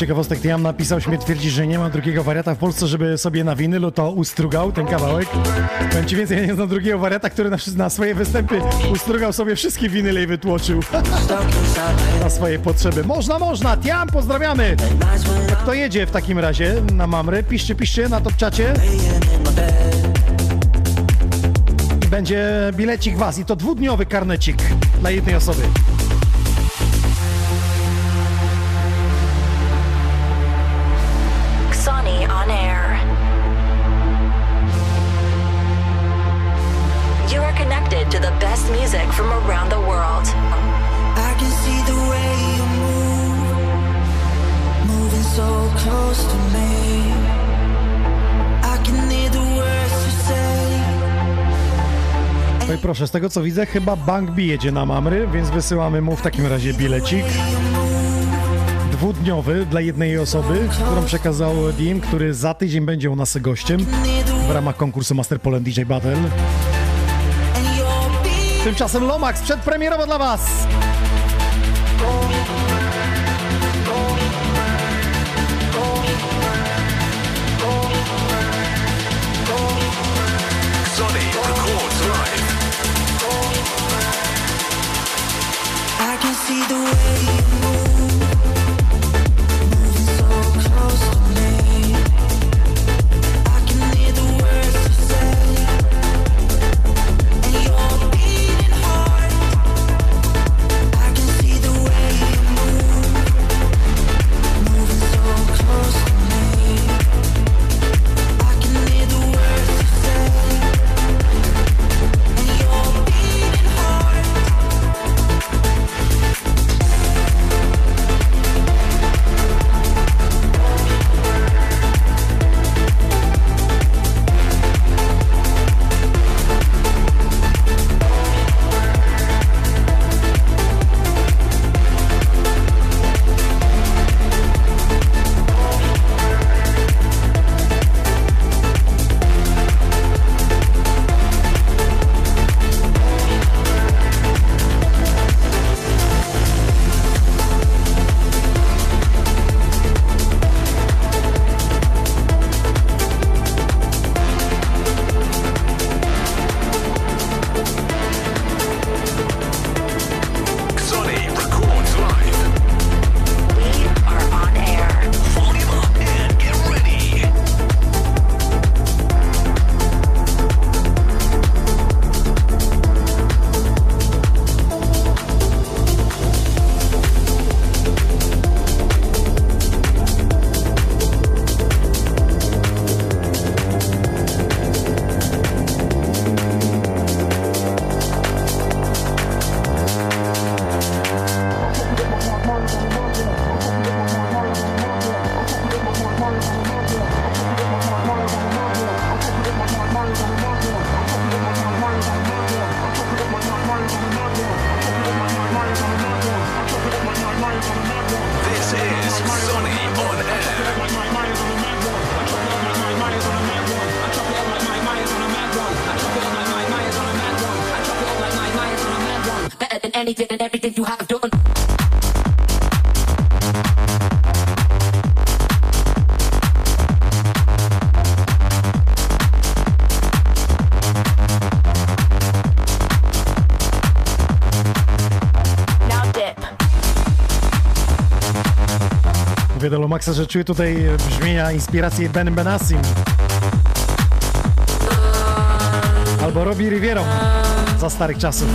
Ciekawostek, Tiam napisał, śmie twierdzi, że nie ma drugiego wariata w Polsce, żeby sobie na winylu to ustrugał ten kawałek. Powiem ci więcej, ja nie znam drugiego wariata, który na, na swoje występy ustrugał sobie wszystkie winyle i wytłoczył na swoje potrzeby. Można, można! Tiam, pozdrawiamy! Kto jedzie w takim razie na Mamry? Piszcie, piszcie na topczacie. I będzie bilecik was i to dwudniowy karnecik dla jednej osoby. Proszę, z tego co widzę, chyba Bank B na Mamry, więc wysyłamy mu w takim razie bilecik. Dwudniowy dla jednej osoby, którą przekazał DM, który za tydzień będzie u nas gościem w ramach konkursu Master Poland DJ Battle. Tymczasem Lomax przedpremierowo dla Was! The way you move, Lomaxa, że czuję tutaj brzmienia, inspiracje Ben Benassim. Albo Robbie Riviero za starych czasów.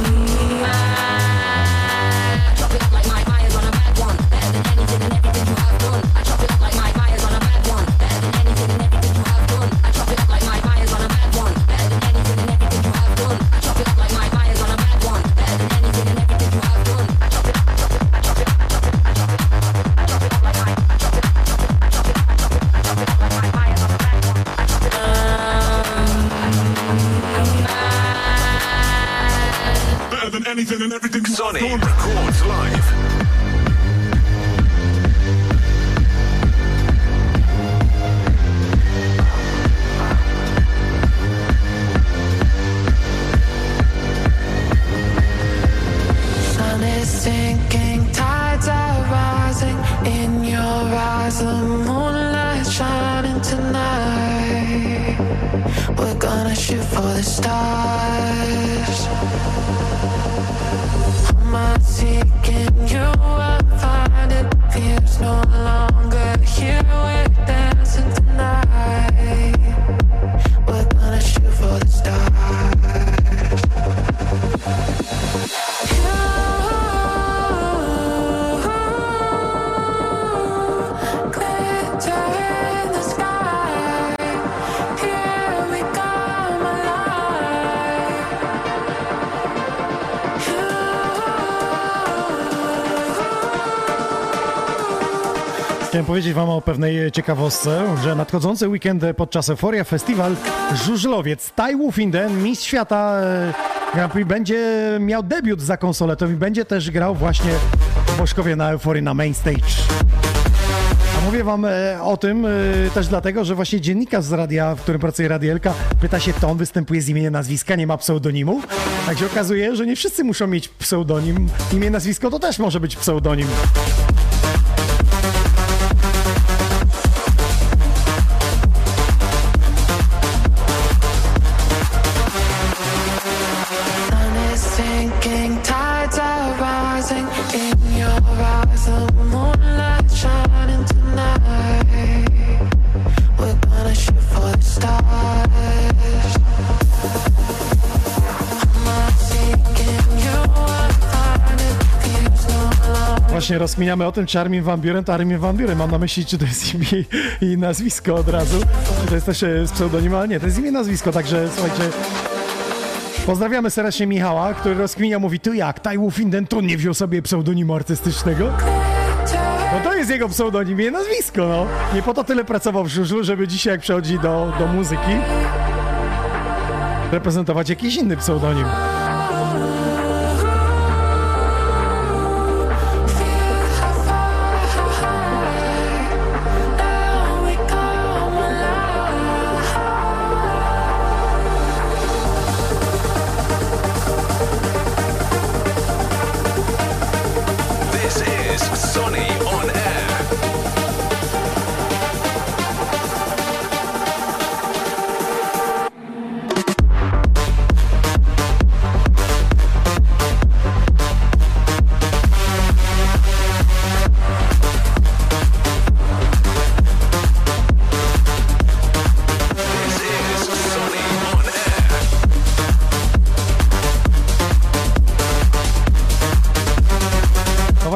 Chciałem powiedzieć wam o pewnej ciekawostce, że nadchodzący weekend podczas Euforia Festival żużlowiec Tai Wufinden, mistrz świata e, Grand Prix, będzie miał debiut za konsoletą i będzie też grał właśnie w Boszkowie na Euforii na main stage. Mówię wam e, o tym e, też dlatego, że właśnie dziennikarz z radia, w którym pracuje Radielka, pyta się, to on występuje z imienia, nazwiska, nie ma pseudonimu. Tak się okazuje, że nie wszyscy muszą mieć pseudonim. Imię, nazwisko to też może być pseudonim. Właśnie o tym, czy Armin Van Buren to Armin Van Buren. Mam na myśli, czy to jest imię i nazwisko od razu. Czy to jest też e, z pseudonimem, ale nie, to jest imię i nazwisko, także słuchajcie. Pozdrawiamy serdecznie Michała, który rozkminia, mówi, tu jak, Tai Wufinden to nie wziął sobie pseudonimu artystycznego? No to jest jego pseudonim i nazwisko, no. Nie po to tyle pracował w żużlu, żeby dzisiaj jak przychodzi do, do muzyki reprezentować jakiś inny pseudonim.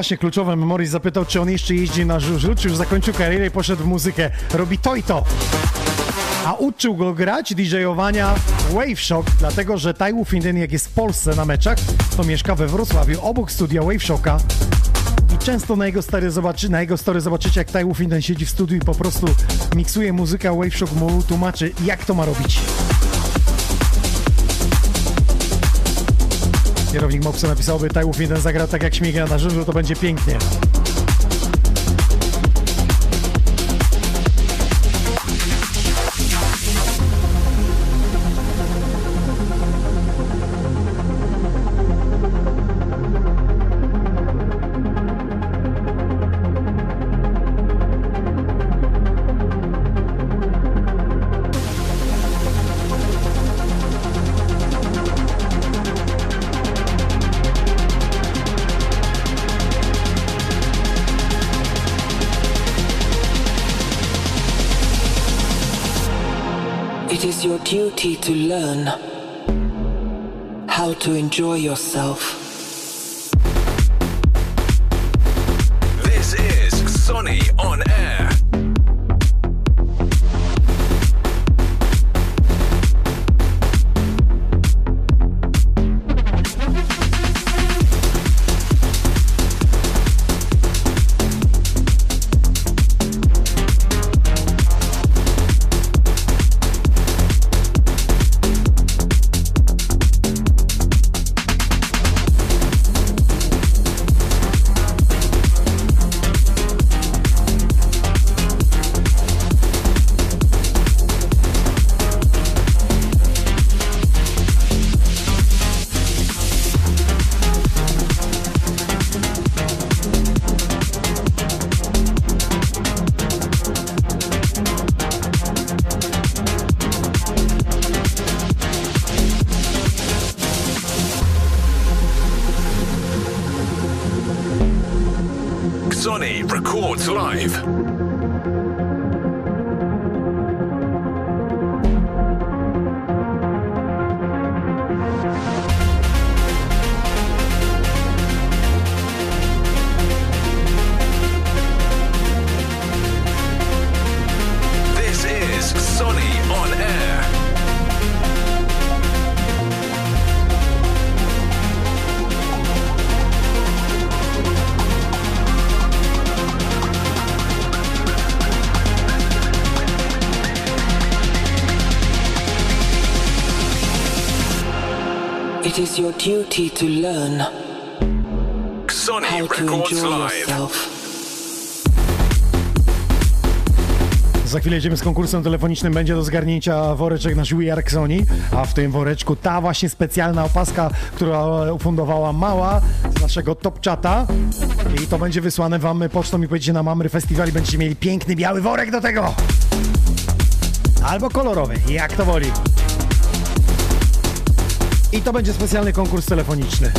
Właśnie, kluczowe Memories zapytał, czy on jeszcze jeździ na żużlu, czy już zakończył karierę i poszedł w muzykę. Robi to i to. A uczył go grać DJ-owania Wave Shock, dlatego że Tai Wufinden jak jest w Polsce na meczach, to mieszka we Wrocławiu, obok studia Wave Shocka. I często na jego, stary zobaczy, na jego story zobaczycie, jak Tai Wufinden siedzi w studiu i po prostu miksuje muzykę, Wave Shock mu tłumaczy, jak to ma robić. Kierownik Mopsa napisałby, Tai Wufinden zagrał tak jak śmiga na żużlu, to będzie pięknie. Is your duty to learn how to enjoy yourself. Is your duty to learn Sonny how to records enjoy live. yourself. Za chwilę jedziemy z konkursem telefonicznym. Będzie do zgarnięcia woreczek nasz We Are Xoni, a w tym woreczku ta właśnie specjalna opaska, która ufundowała Mała z naszego Top Chata. I to będzie wysłane wam pocztą i pojedziecie na Mamry Festiwal i będziecie mieli piękny biały worek do tego. Albo kolorowy, jak to woli. I to będzie specjalny konkurs telefoniczny.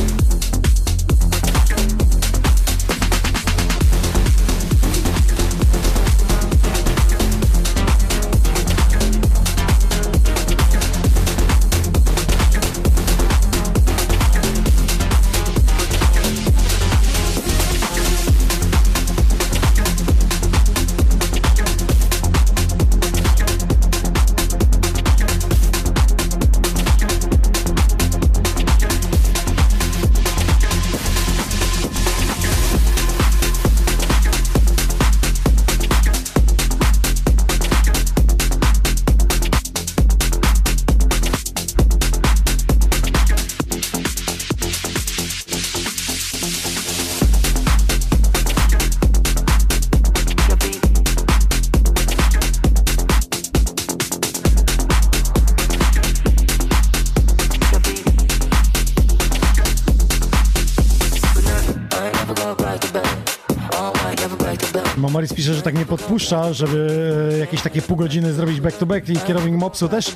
Podpuszcza, żeby e, jakieś takie pół godziny zrobić back to back i kierownik mopsu też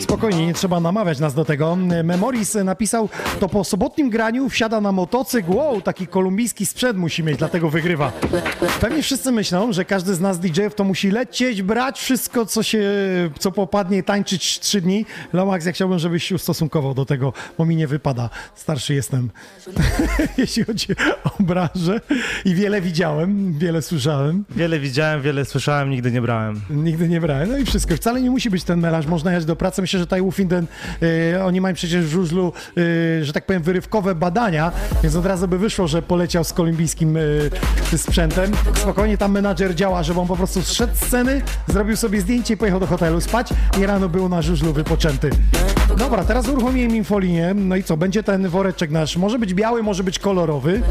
spokojnie, nie trzeba namawiać nas do tego. Memoris napisał, to po sobotnim graniu wsiada na motocykl, wow, taki kolumbijski sprzęt musi mieć, dlatego wygrywa. Pewnie wszyscy myślą, że każdy z nas DJ-ów to musi lecieć, brać wszystko, co się, co popadnie, tańczyć trzy dni. Lomax, ja chciałbym, żebyś się ustosunkował do tego, bo mi nie wypada. Starszy jestem, jeśli chodzi o branżę i wiele widziałem, wiele słyszałem. Wiele widziałem, wiele słyszałem, nigdy nie brałem. Nigdy nie brałem. No i wszystko. Wcale nie musi być ten melarz. Można jechać do pracy. Myślę, że tutaj Ufinden, y, oni mają przecież w żużlu, y, że tak powiem, wyrywkowe badania, więc od razu by wyszło, że poleciał z kolumbijskim y, sprzętem. Spokojnie tam menadżer działa, żeby on po prostu zszedł z sceny, zrobił sobie zdjęcie i pojechał do hotelu spać i rano był na żużlu wypoczęty. Dobra, teraz uruchomiłem infolinię. No i co? Będzie ten woreczek nasz. Może być biały, może być kolorowy.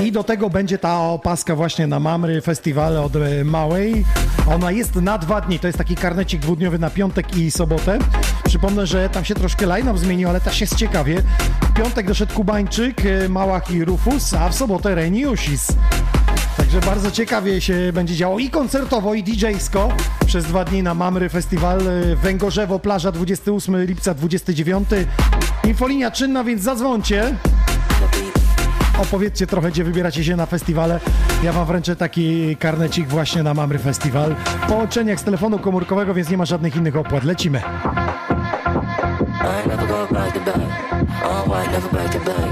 I do tego będzie ta opaska właśnie na Mamry Festiwale od e, Małej. Ona jest na dwa dni, to jest taki karnecik dwudniowy na piątek i sobotę. Przypomnę, że tam się troszkę line-up zmienił, ale też jest ciekawie. W piątek doszedł Kubańczyk, e, Małach i Rufus, a w sobotę Reniusis. Także bardzo ciekawie się będzie działo i koncertowo, i DJ-sko przez dwa dni na Mamry Festiwal e, Węgorzewo, plaża 28 lipca, 29. Infolinia czynna, więc zadzwońcie. Opowiedzcie trochę, gdzie wybieracie się na festiwale. Ja wam wręczę taki karnecik właśnie na Mamry Festiwal. Połączenie jak z telefonu komórkowego, więc nie ma żadnych innych opłat. Lecimy. I never. No, I never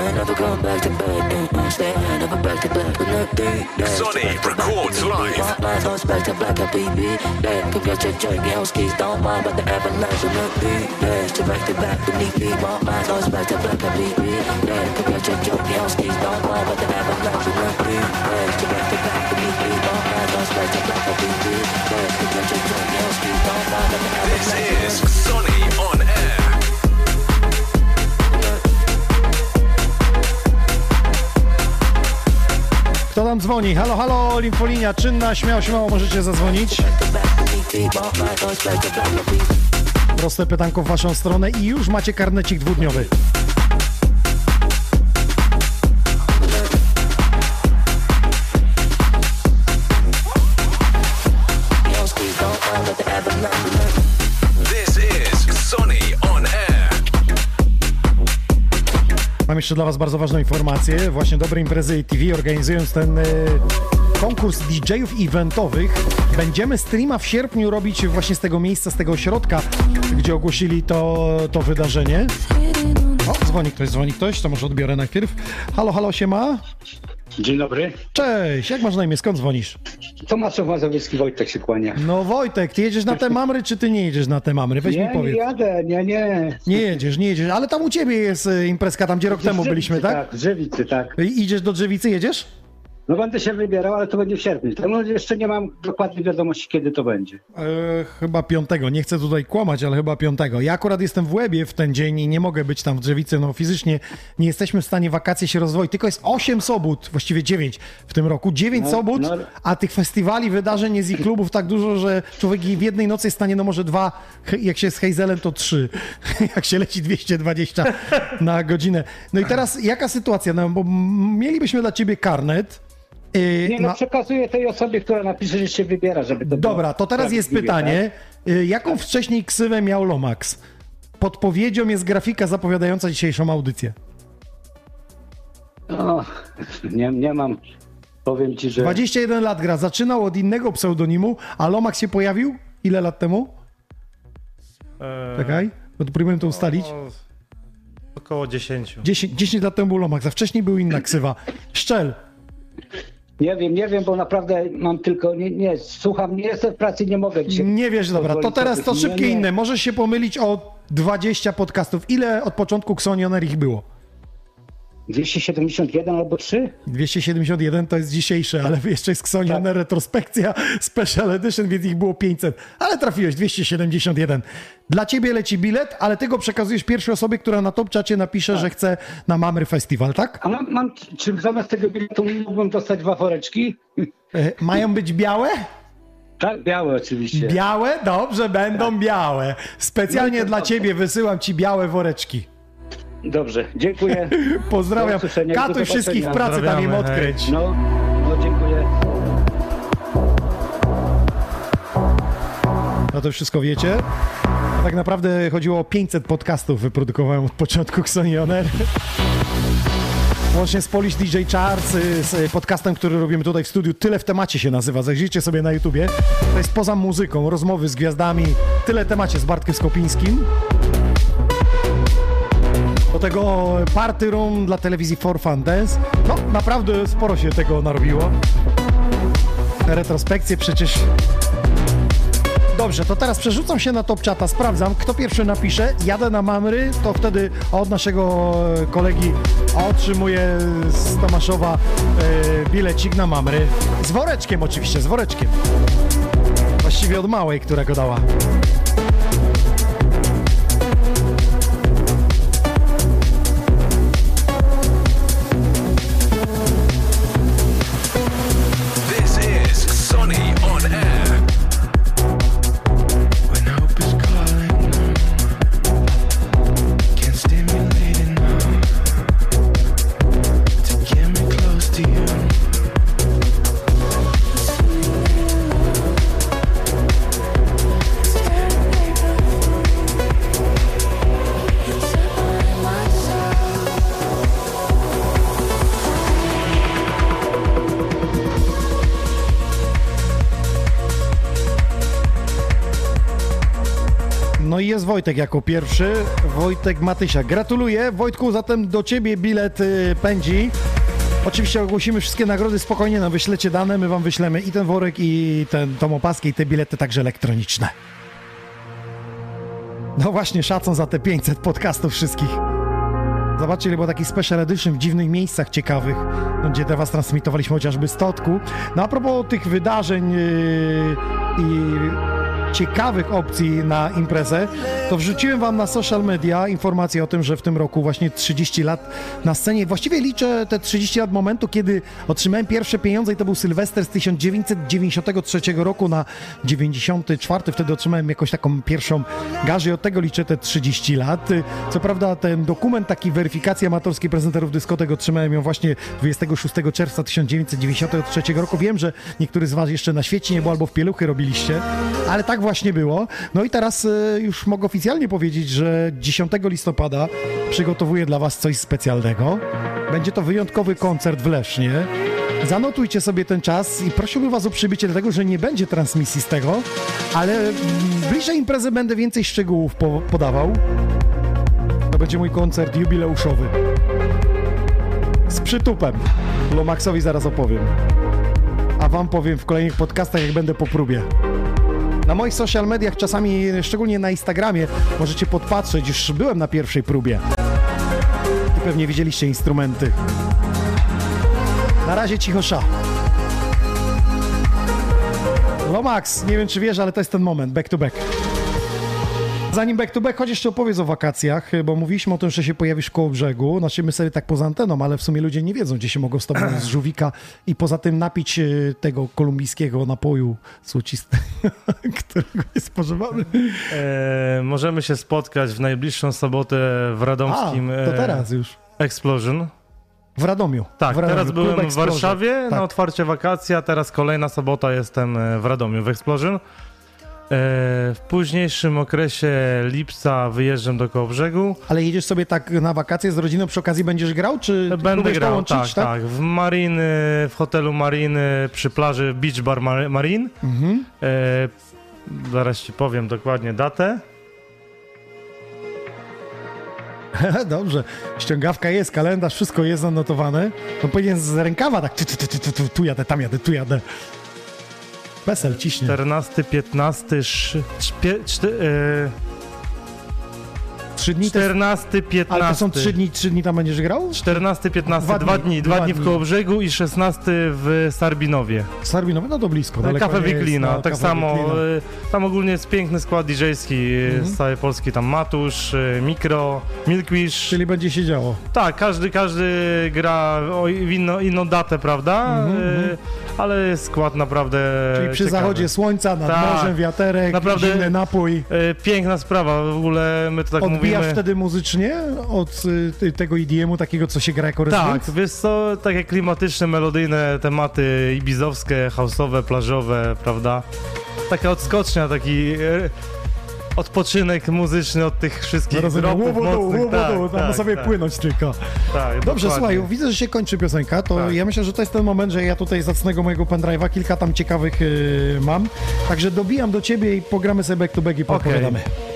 back. Mm-mm, stay high, never back to back. But nothing. Sonny records live. Lines on back to back, a BB. Yeah, pick up your joint, get on skis, don't mind about the avalanche. But nothing. Yeah, to back to back, beneath me. My lines on back to back, a BB. Yeah, pick up your joint, get on skis, don't mind about the avalanche. But nothing. Yeah, to back to back, beneath me. My lines on back to back, a BB. Yeah, pick up your joint, get on skis, don't mind about the avalanche. This is Sonny on Kto tam dzwoni? Halo, halo, Limfolinia czynna, śmiało, śmiało możecie zadzwonić. Proste pytanko w waszą stronę i już macie karnecik dwudniowy. Jeszcze dla Was bardzo ważną informację. Właśnie Dobre Imprezy TV organizując ten e, konkurs DJ-ów eventowych będziemy streama w sierpniu robić właśnie z tego miejsca, z tego ośrodka, gdzie ogłosili to, to wydarzenie. O, dzwoni ktoś, dzwoni ktoś, to może odbiorę najpierw. Halo, halo, siema. Dzień dobry. Cześć, jak masz na imię, skąd dzwonisz? Tomasz Mazowiecki, Wojtek się kłania. No Wojtek, ty jedziesz na te mamry, czy ty nie jedziesz na te mamry? Weź nie, mi nie powiedz. jadę, nie, nie. Nie jedziesz, nie jedziesz, ale tam u ciebie jest e, imprezka, tam gdzie rok temu byliśmy, tak? Tak, Drzewicy, tak. I Idziesz do Drzewicy, jedziesz? No będę się wybierał, ale to będzie w sierpniu. No, jeszcze nie mam dokładnej wiadomości, kiedy to będzie. E, chyba piątego, nie chcę tutaj kłamać, ale chyba piątego. Ja akurat jestem w Łebie w ten dzień i nie mogę być tam w Drzewicy, no fizycznie nie jesteśmy w stanie wakacje się rozwoić, tylko jest 8 sobot, właściwie 9 w tym roku, 9 No, sobot, no. a tych festiwali, wydarzeń jest i klubów tak dużo, że człowiek w jednej nocy jest w stanie, no może dwa, jak się z Heizelem to trzy, jak się leci 220 na godzinę. No i teraz jaka sytuacja, no bo mielibyśmy dla ciebie karnet, Nie, no na- przekazuję tej osobie, która napisze, że się wybiera, żeby to Dobra, to teraz jest sprawiedliwie, pytanie. Y, Jaką wcześniej ksywę miał Lomax? Podpowiedzią jest grafika zapowiadająca dzisiejszą audycję. Tak? O, nie, nie mam, powiem ci, że... 21 lat gra, zaczynał od innego pseudonimu, a Lomax się pojawił? Ile lat temu? E, Czekaj, bo tu próbujemy to ustalić. no, około 10. 10, 10 lat temu był Lomax, a wcześniej był inna ksywa. Szczel. Nie wiem, nie wiem, bo naprawdę mam tylko, nie, nie, słucham, nie jestem w pracy, nie mogę dzisiaj. Nie wiesz, dobra, to teraz to Nie, szybkie nie. inne. Możesz się pomylić o 20 podcastów. Ile od początku Xonioner ich było? 271 albo 3? 271 to jest dzisiejsze, ale jeszcze jest Xonioner retrospekcja Special Edition, więc ich było 500. Ale trafiłeś, 271. Dla ciebie leci bilet, ale ty go przekazujesz pierwszej osobie, która na top czacie napisze, że chce na Mamry Festival, tak? A mam, mam, czy zamiast tego biletu mógłbym dostać dwa woreczki? E, Mają być białe? Tak, białe oczywiście. Białe? Dobrze, będą białe. Specjalnie No dla ciebie wysyłam ci białe woreczki. Dobrze, dziękuję. Pozdrawiam. Katuj wszystkich w pracy tam im odkryć. No, no dziękuję. No to wszystko wiecie. A tak naprawdę chodziło o 500 podcastów wyprodukowałem od początku Xonioner. Łącznie z Polish DJ Charts, z podcastem, który robimy tutaj w studiu. Tyle w temacie się nazywa. Zajrzyjcie sobie na YouTubie. To jest poza muzyką, rozmowy z gwiazdami. Tyle temacie z Bartkiem Skopińskim. Do tego party room dla telewizji For Fun Dance. No, naprawdę sporo się tego narobiło. Retrospekcje przecież Dobrze, to teraz przerzucam się na top czata, sprawdzam, kto pierwszy napisze, jadę na Mamry, to wtedy od naszego e, kolegi otrzymuję z Tomaszowa e, bilecik na Mamry. Z woreczkiem oczywiście, z woreczkiem. Właściwie od małej, która go dała. Jest Wojtek jako pierwszy, Wojtek Matysia. Gratuluję. Wojtku, zatem do ciebie bilet y, pędzi. Oczywiście ogłosimy wszystkie nagrody spokojnie, no wyślecie dane, my wam wyślemy i ten worek, i ten, tą opaskę, i te bilety także elektroniczne. No właśnie, szacun za te 500 podcastów wszystkich. Zobaczcie, ile takich special edition w dziwnych miejscach ciekawych, no, gdzie teraz transmitowaliśmy chociażby z Totku. No a propos tych wydarzeń yy, i ciekawych opcji na imprezę, to wrzuciłem wam na social media informację o tym, że w tym roku właśnie 30 lat na scenie. Właściwie liczę te 30 lat momentu, kiedy otrzymałem pierwsze pieniądze i to był Sylwester z 1993 roku na 94. Wtedy otrzymałem jakąś taką pierwszą garzę i od tego liczę te 30 lat. Co prawda ten dokument, taki weryfikacji amatorskiej prezenterów dyskotek otrzymałem ją właśnie 26 czerwca 1993 roku. Wiem, że niektórzy z was jeszcze na świecie nie było albo w pieluchy robiliście, ale tak tak właśnie było. No i teraz e, już mogę oficjalnie powiedzieć, że 10 listopada przygotowuję dla Was coś specjalnego. Będzie to wyjątkowy koncert w Lesznie. Zanotujcie sobie ten czas i prosiłbym Was o przybycie, dlatego że nie będzie transmisji z tego, ale mm, bliżej imprezy będę więcej szczegółów po podawał. To będzie mój koncert jubileuszowy. Z przytupem. Lomaxowi zaraz opowiem. A wam powiem w kolejnych podcastach, jak będę po próbie. Na moich social mediach, czasami, szczególnie na Instagramie, możecie podpatrzeć, już byłem na pierwszej próbie. I pewnie widzieliście instrumenty. Na razie cicho sza. Lomax, nie wiem czy wiesz, ale to jest ten moment, back to back. Zanim back to back, chodź jeszcze opowiedz o wakacjach, bo mówiliśmy o tym, że się pojawisz koło brzegu. Znaczy my sobie tak poza anteną, ale w sumie ludzie nie wiedzą, gdzie się mogą z tobą z żółwika i poza tym napić e, tego kolumbijskiego napoju złocistego, którego nie spożywamy. E, możemy się spotkać w najbliższą sobotę w radomskim A, to e, teraz już. Explosion. W Radomiu. Tak, w Radomiu. teraz byłem Klub w. Warszawie Tak. na otwarcie wakacji, a teraz kolejna sobota jestem e, w Radomiu w Explosion. E, W późniejszym okresie lipca wyjeżdżam do Kołobrzegu. Ale jedziesz sobie tak na wakacje z rodziną, przy okazji będziesz grał, czy Będę próbujesz grał, połączyć, tak, tak, w Mariny, w hotelu Mariny przy plaży Beach Bar Mar- Marine. Mhm. E, zaraz ci powiem dokładnie datę. Dobrze, ściągawka jest, kalendarz, wszystko jest zanotowane. No powinien z rękawa tak, tu, tu, tu, tu, tu, tu jadę, tam jadę, tu jadę. Wesel ciśnie. 14, 15, sz, czpie, czty, e, Trzy dni też, 14, 15. ale to są trzy dni, trzy dni tam będziesz grał? 14, 15, Dwa dwa, dni, dni, dwa dwa dni w. Kołobrzegu i 16 w Sarbinowie. Sarbinowy, no to blisko. Kafe jest, Wiklina, no, tak samo. Wiklina. y, Tam ogólnie jest piękny skład DJ-ski y, Mhm. z całej Polski. Tam Matusz, y, Mikro, Milkwish. Czyli będzie się działo. Tak, każdy, każdy gra w inno, inną datę, prawda? Mhm, mhm. Ale jest skład naprawdę Czyli przy ciekawy. zachodzie słońca, nad Tak. morzem, wiaterek, Naprawdę- zimny napój. Piękna sprawa, w ogóle my to tak Odbijasz mówimy. wtedy muzycznie od y, tego EDM-u takiego, co się gra jako Tak, rezydent? wiesz co, takie klimatyczne, melodyjne tematy ibizowskie, house'owe, plażowe, prawda? Taka odskocznia, taki e, odpoczynek muzyczny od tych wszystkich No dropów dół, mocnych. łubu tak, tam tak, sobie tak, płynąć tylko. Tak, Dobrze, dokładnie. słuchaj, widzę, że się kończy piosenka, to Tak. ja myślę, że to jest ten moment, że ja tutaj zacnego mojego pendrive'a kilka tam ciekawych y, mam, także dobijam do ciebie i pogramy sobie back to back i. This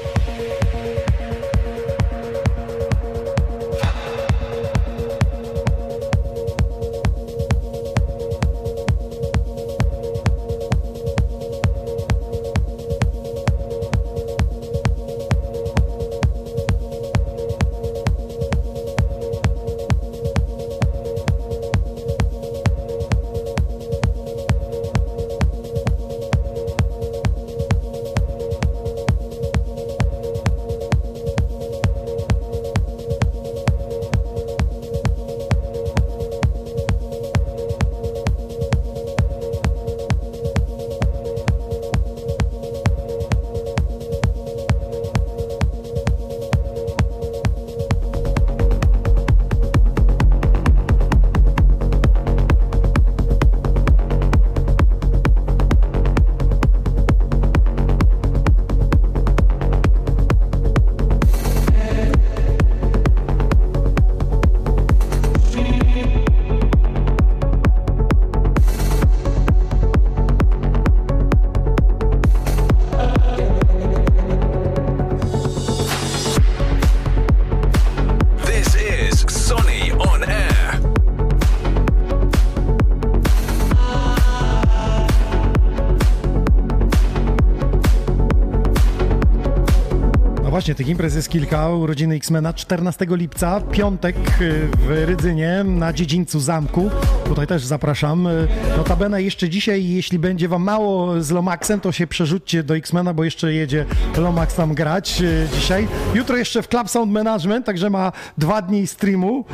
właśnie, tych imprez jest kilka. Urodziny X-Mena 14 lipca, piątek y, w Rydzynie na dziedzińcu zamku. Tutaj też zapraszam. Y, Notabene jeszcze dzisiaj, jeśli będzie wam mało z Lomaxem, to się przerzućcie do X-Mena, bo jeszcze jedzie Lomax tam grać y, dzisiaj. Jutro jeszcze w Club Sound Management, także ma dwa dni streamu.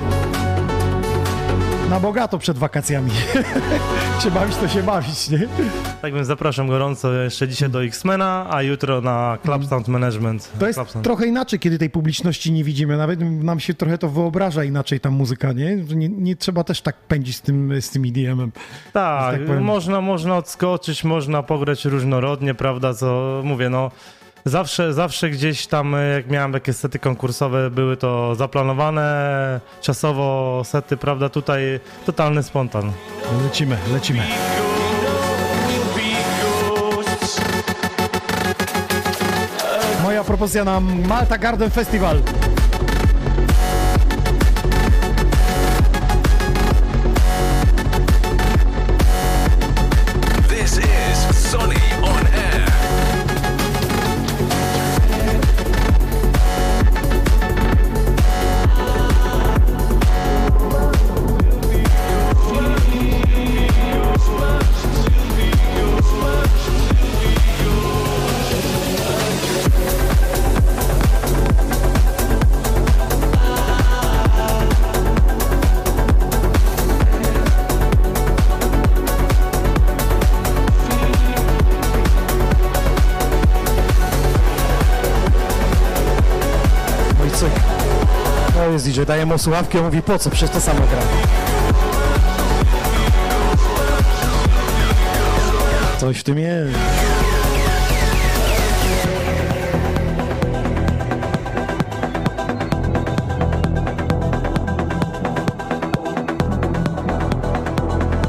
Na bogato przed wakacjami. się bawić, to się bawić, nie? Tak więc zapraszam gorąco jeszcze dzisiaj do X-Mena, a jutro na Club Sound Management. To jest Club Sound. trochę inaczej, kiedy tej publiczności nie widzimy. Nawet nam się trochę to wyobraża inaczej ta muzyka, nie? Nie, nie trzeba też tak pędzić z tym, z tym EDM-em. Tak, tak można, można odskoczyć, można pograć różnorodnie, prawda, co mówię, no zawsze, zawsze gdzieś tam, e, jak miałem jakieś sety konkursowe, były to zaplanowane czasowo sety, prawda, tutaj totalny spontan. Lecimy, lecimy. Moja propozycja na Malta Garden Festival. DJ, daje mu słuchawki, on mówi po co, przecież to samo gra. Coś w tym jest.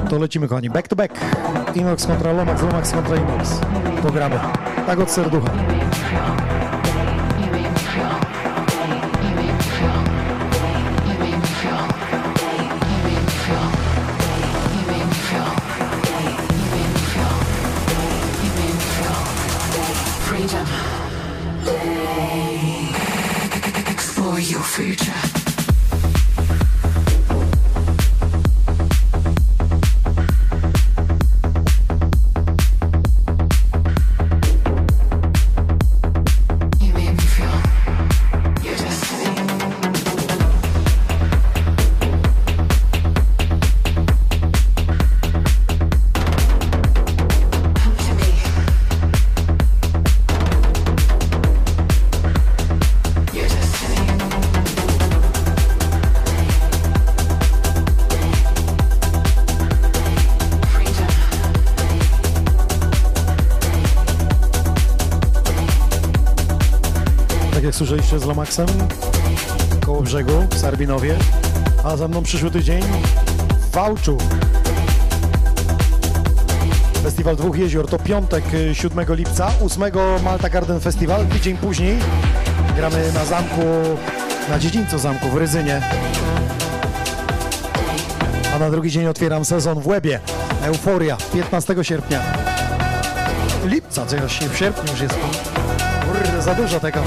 To lecimy kochani, back to back. Inox kontra Lomax, Lomax kontra Inox. Pogramy. Tak od serducha. Słyszeliście z Lomaxem, koło brzegu, w Sarbinowie, a za mną przyszły tydzień w Wałczu. Festiwal Dwóch Jezior to piątek y, 7 lipca, 8 Malta Garden Festival, tydzień później gramy na zamku, na dziedzińcu zamku w Ryzynie. A na drugi dzień otwieram sezon w Łebie, Euforia, 15 sierpnia. Lipca, co ja się w sierpniu już jest. Kurde, za dużo tego.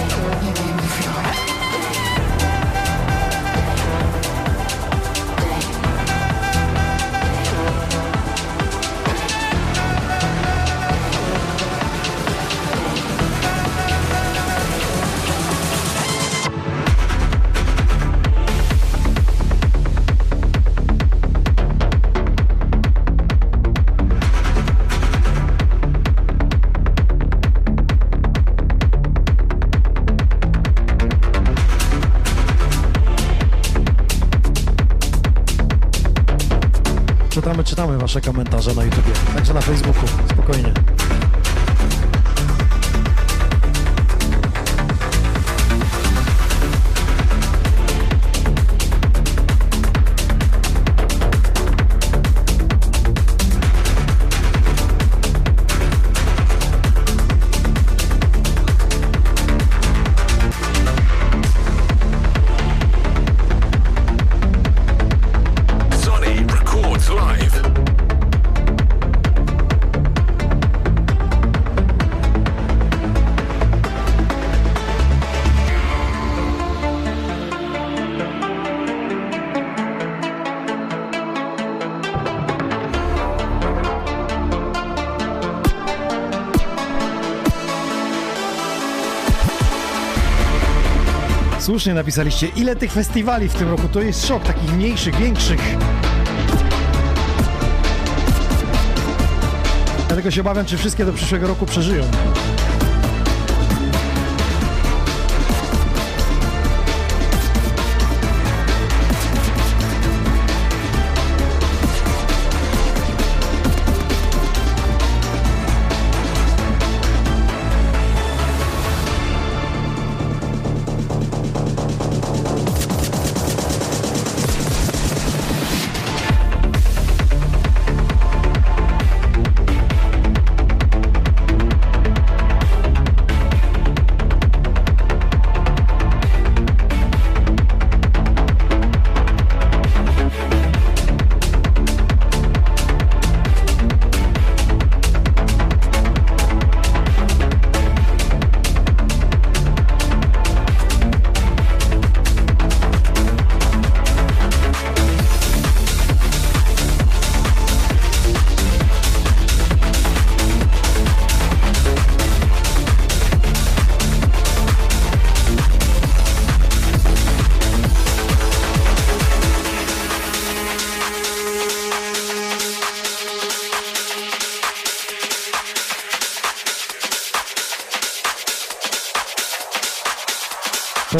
Wasze komentarze na YouTubie, także na Facebooku, słusznie napisaliście. Ile tych festiwali w tym roku? To jest szok, takich mniejszych, większych. Dlatego się obawiam, czy wszystkie do przyszłego roku przeżyją.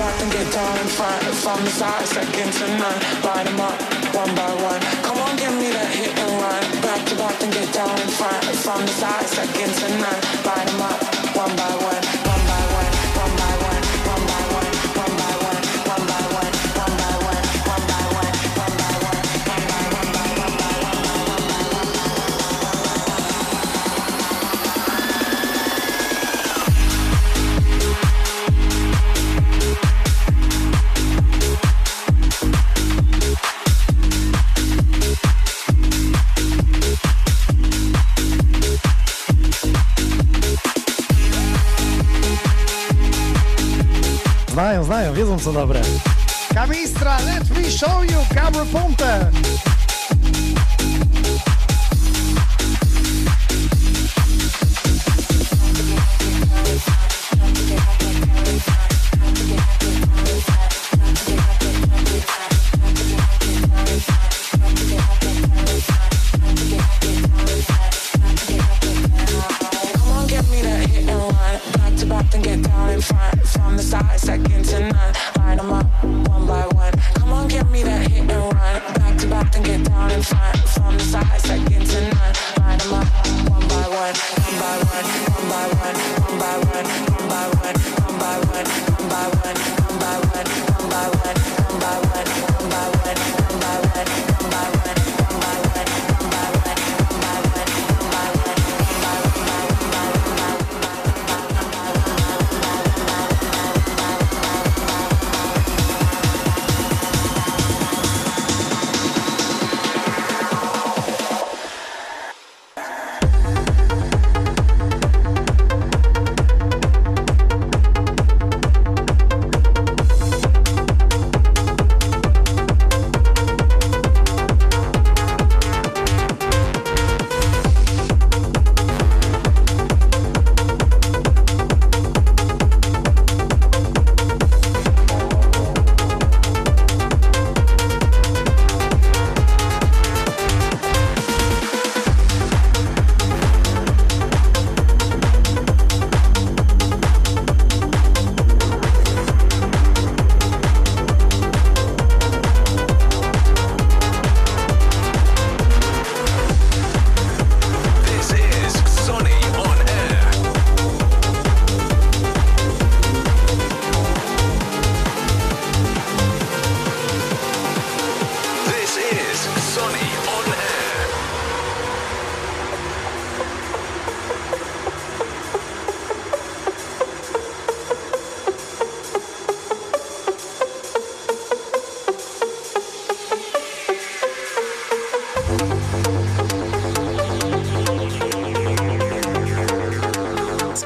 back and get down and fight. From the side, second to none. Light them up, one by one. Come on, give me that hit and run. Back to back and get down and fight. From the side, second to none. Light them up, one by one. znają, wiedzą co dobre. Kamistra, let me show you, Gabry Ponte.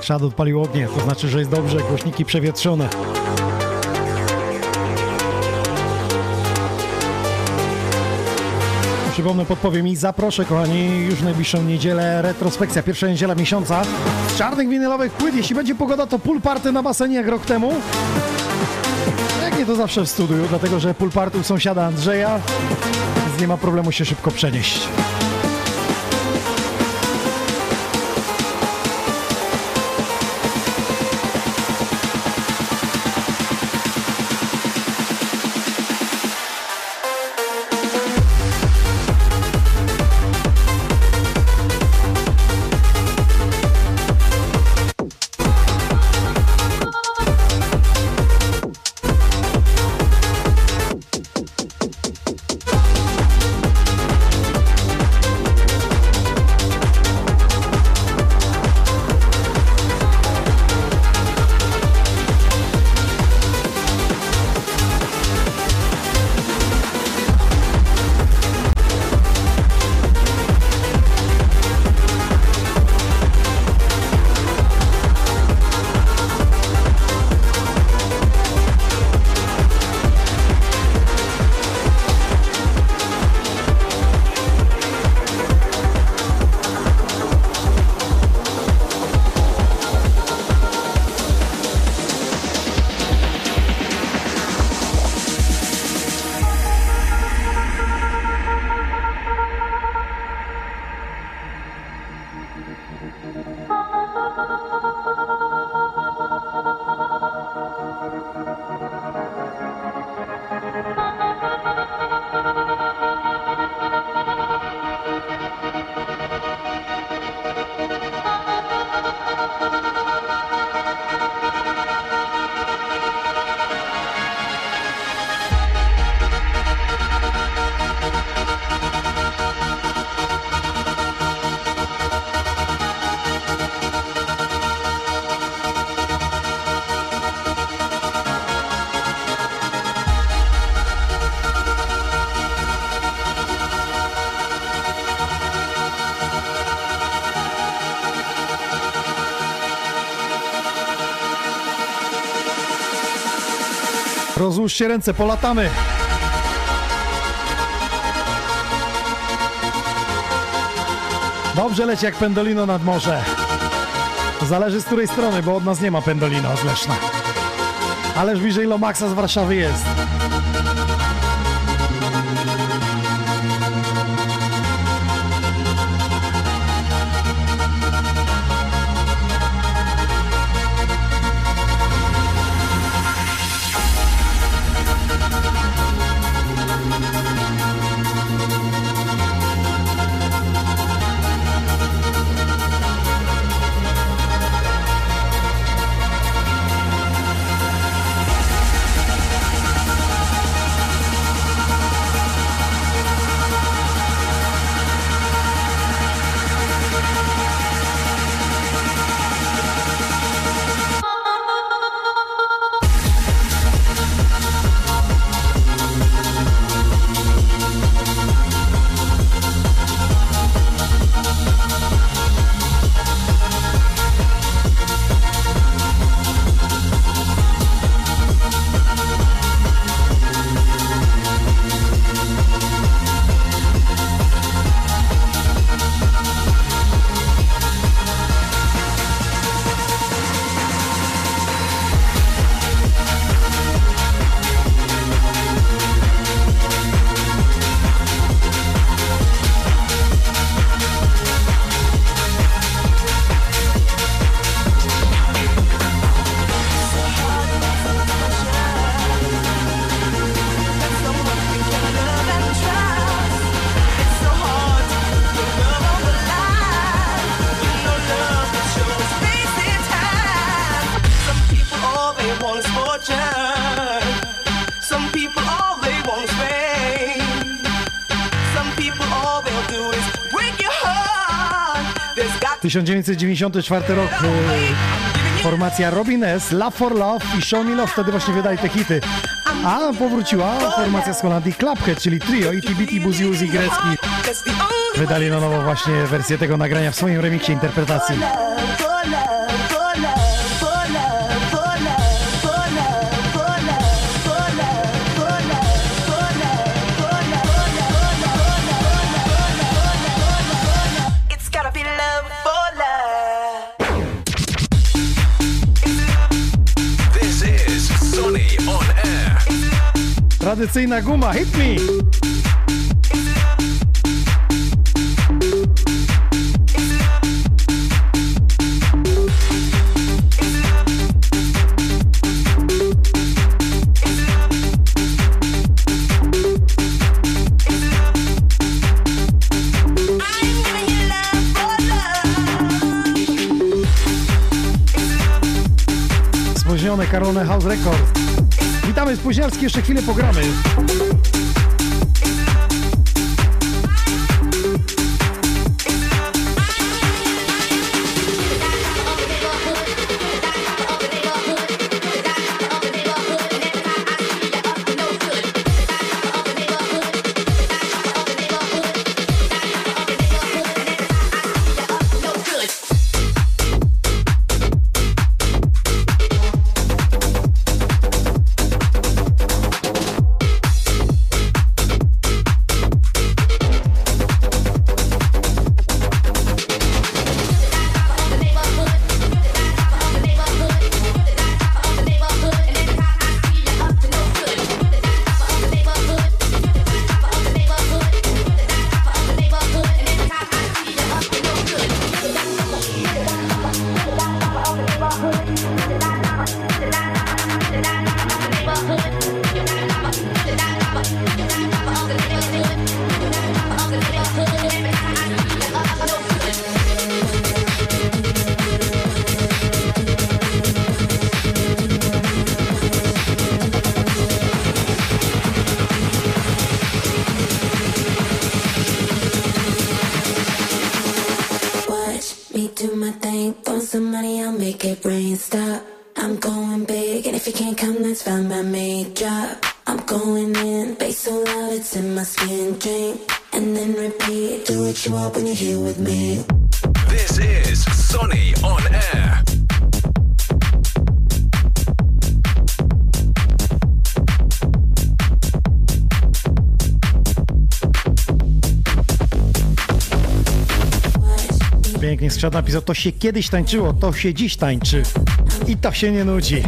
Skrzat odpalił ognie, to znaczy, że jest dobrze, głośniki przewietrzone. przypomnę, podpowiem i zaproszę, kochani, już w najbliższą niedzielę retrospekcja, pierwsza niedziela miesiąca z czarnych winylowych płyt. Jeśli będzie pogoda, to pool party na basenie jak rok temu. Jak nie, to zawsze w studiu, dlatego że pool party u sąsiada Andrzeja, więc nie ma problemu się szybko przenieść. Rozłóżcie ręce, polatamy. Dobrze leci jak pendolino nad morze. Zależy z której strony, bo od nas nie ma pendolino z Leszna. Ależ bliżej Lomaxa z Warszawy jest. 1994 rok, y, formacja Robin S, Love for Love i Show Me Love wtedy właśnie wydali te hity. A powróciła formacja z Holandii Clubhead, czyli trio ITBT, Buzi Uzi Grecki. Wydali na nowo właśnie wersję tego nagrania w swoim remiksie interpretacji. Tradycyjna guma, hit me! spóźnialski, jeszcze chwilę pogramy. Ryszard napisał, to się kiedyś tańczyło, to się dziś tańczy i to się nie nudzi.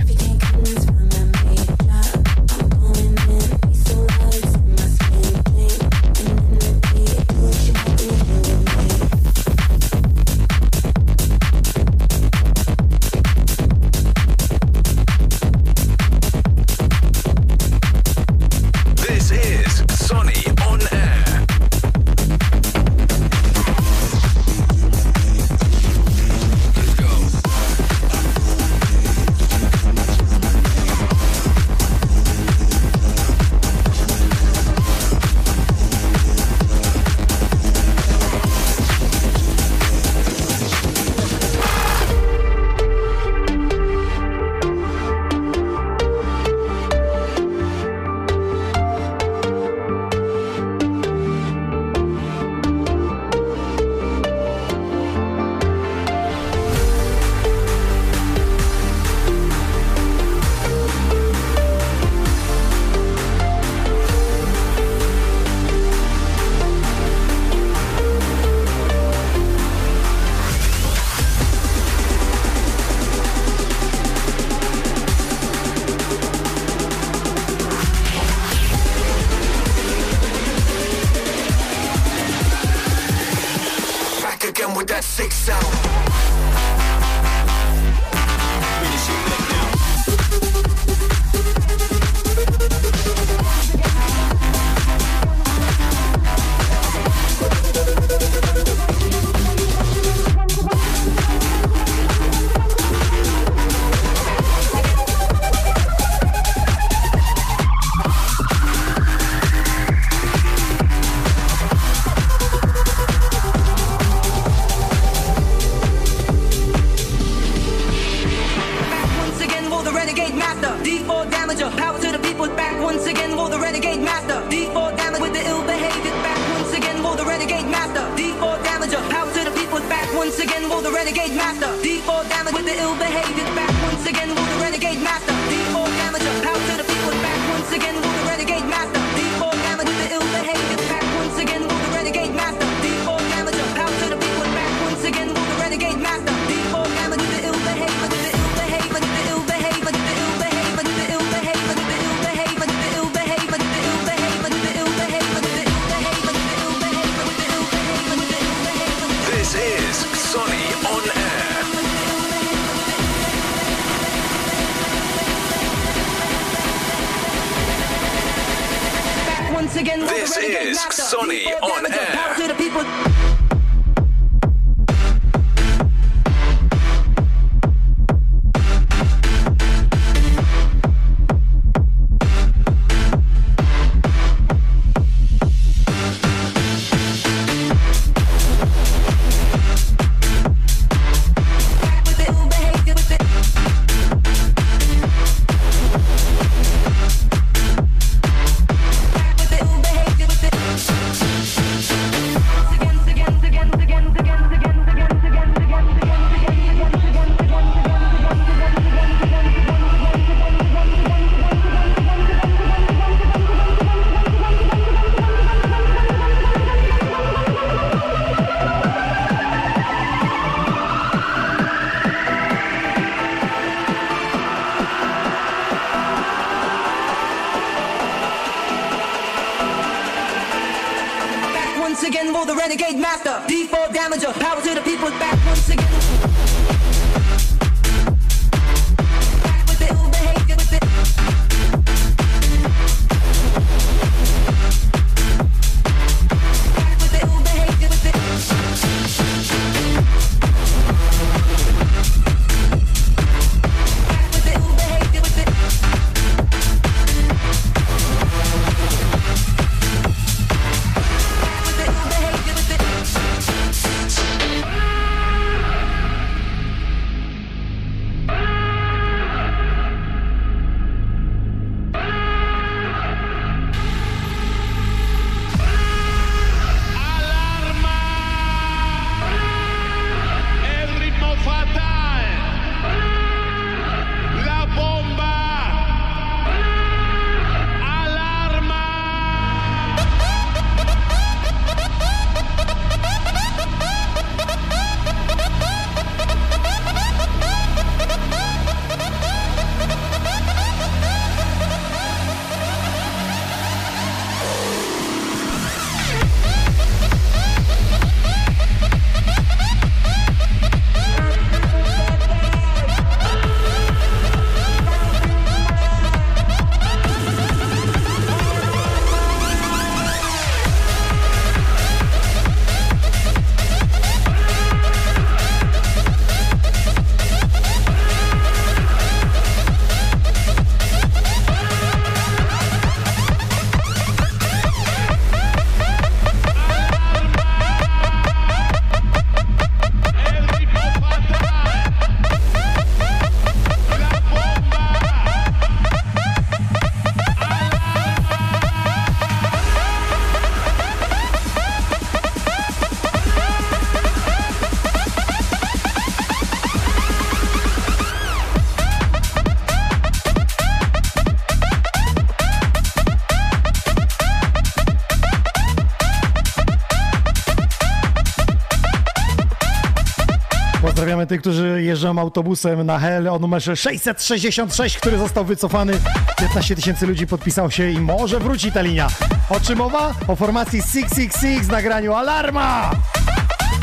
Tych, którzy jeżdżą autobusem na Hel o numerze 666, który został wycofany. 15 tysięcy ludzi podpisało się i może wróci ta linia. O czym mowa? O formacji 666 w nagraniu Alarma!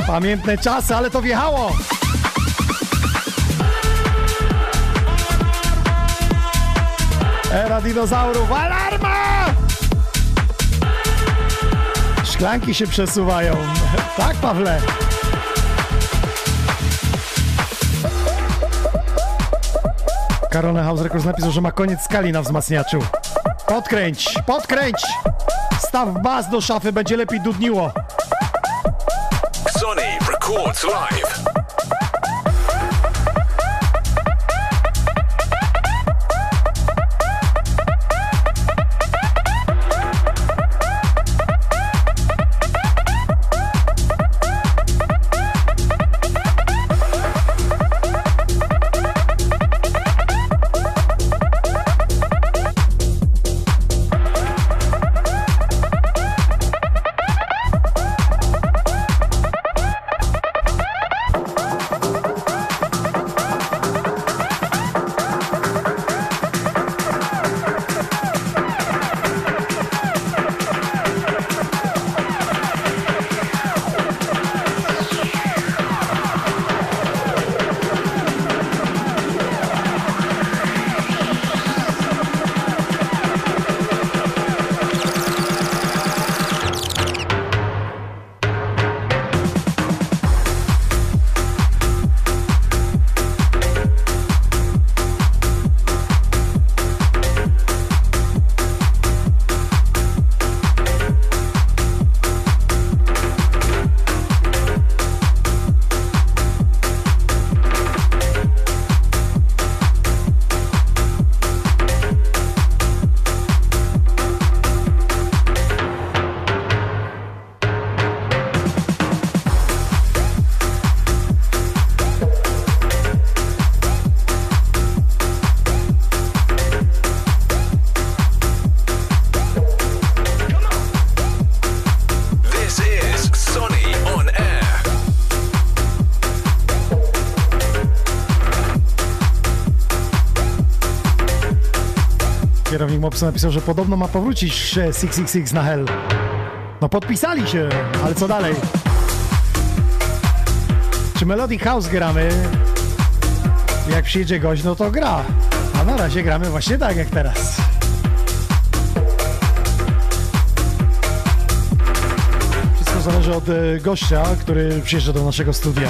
Pamiętne czasy, ale to wjechało! Era dinozaurów, alarma! Szklanki się przesuwają. Tak, Pawle? Karolina House Records napisał, że ma koniec skali na wzmacniaczu. Podkręć, podkręć! Staw bas do szafy, będzie lepiej dudniło. Sonny records live. Mopsu napisał, że podobno ma powrócić e, 666 na Hell. No podpisali się, ale co dalej? Czy Melody House gramy? Jak przyjedzie gość, no to gra. A na razie gramy właśnie tak jak teraz. Wszystko zależy od e, gościa, który przyjeżdża do naszego studia.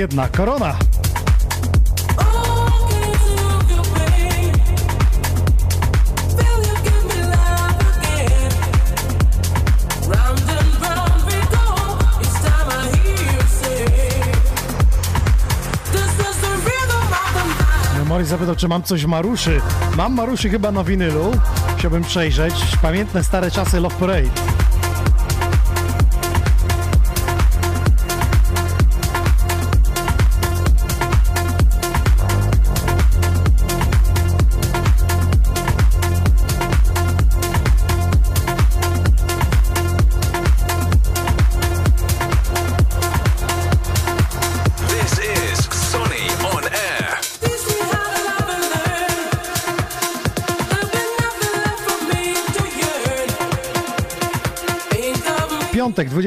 Of the night. Morris zapytał, czy mam coś Maruszy. Mam Maruszy chyba na winylu. Chciałbym przejrzeć. Pamiętne stare czasy Love Parade.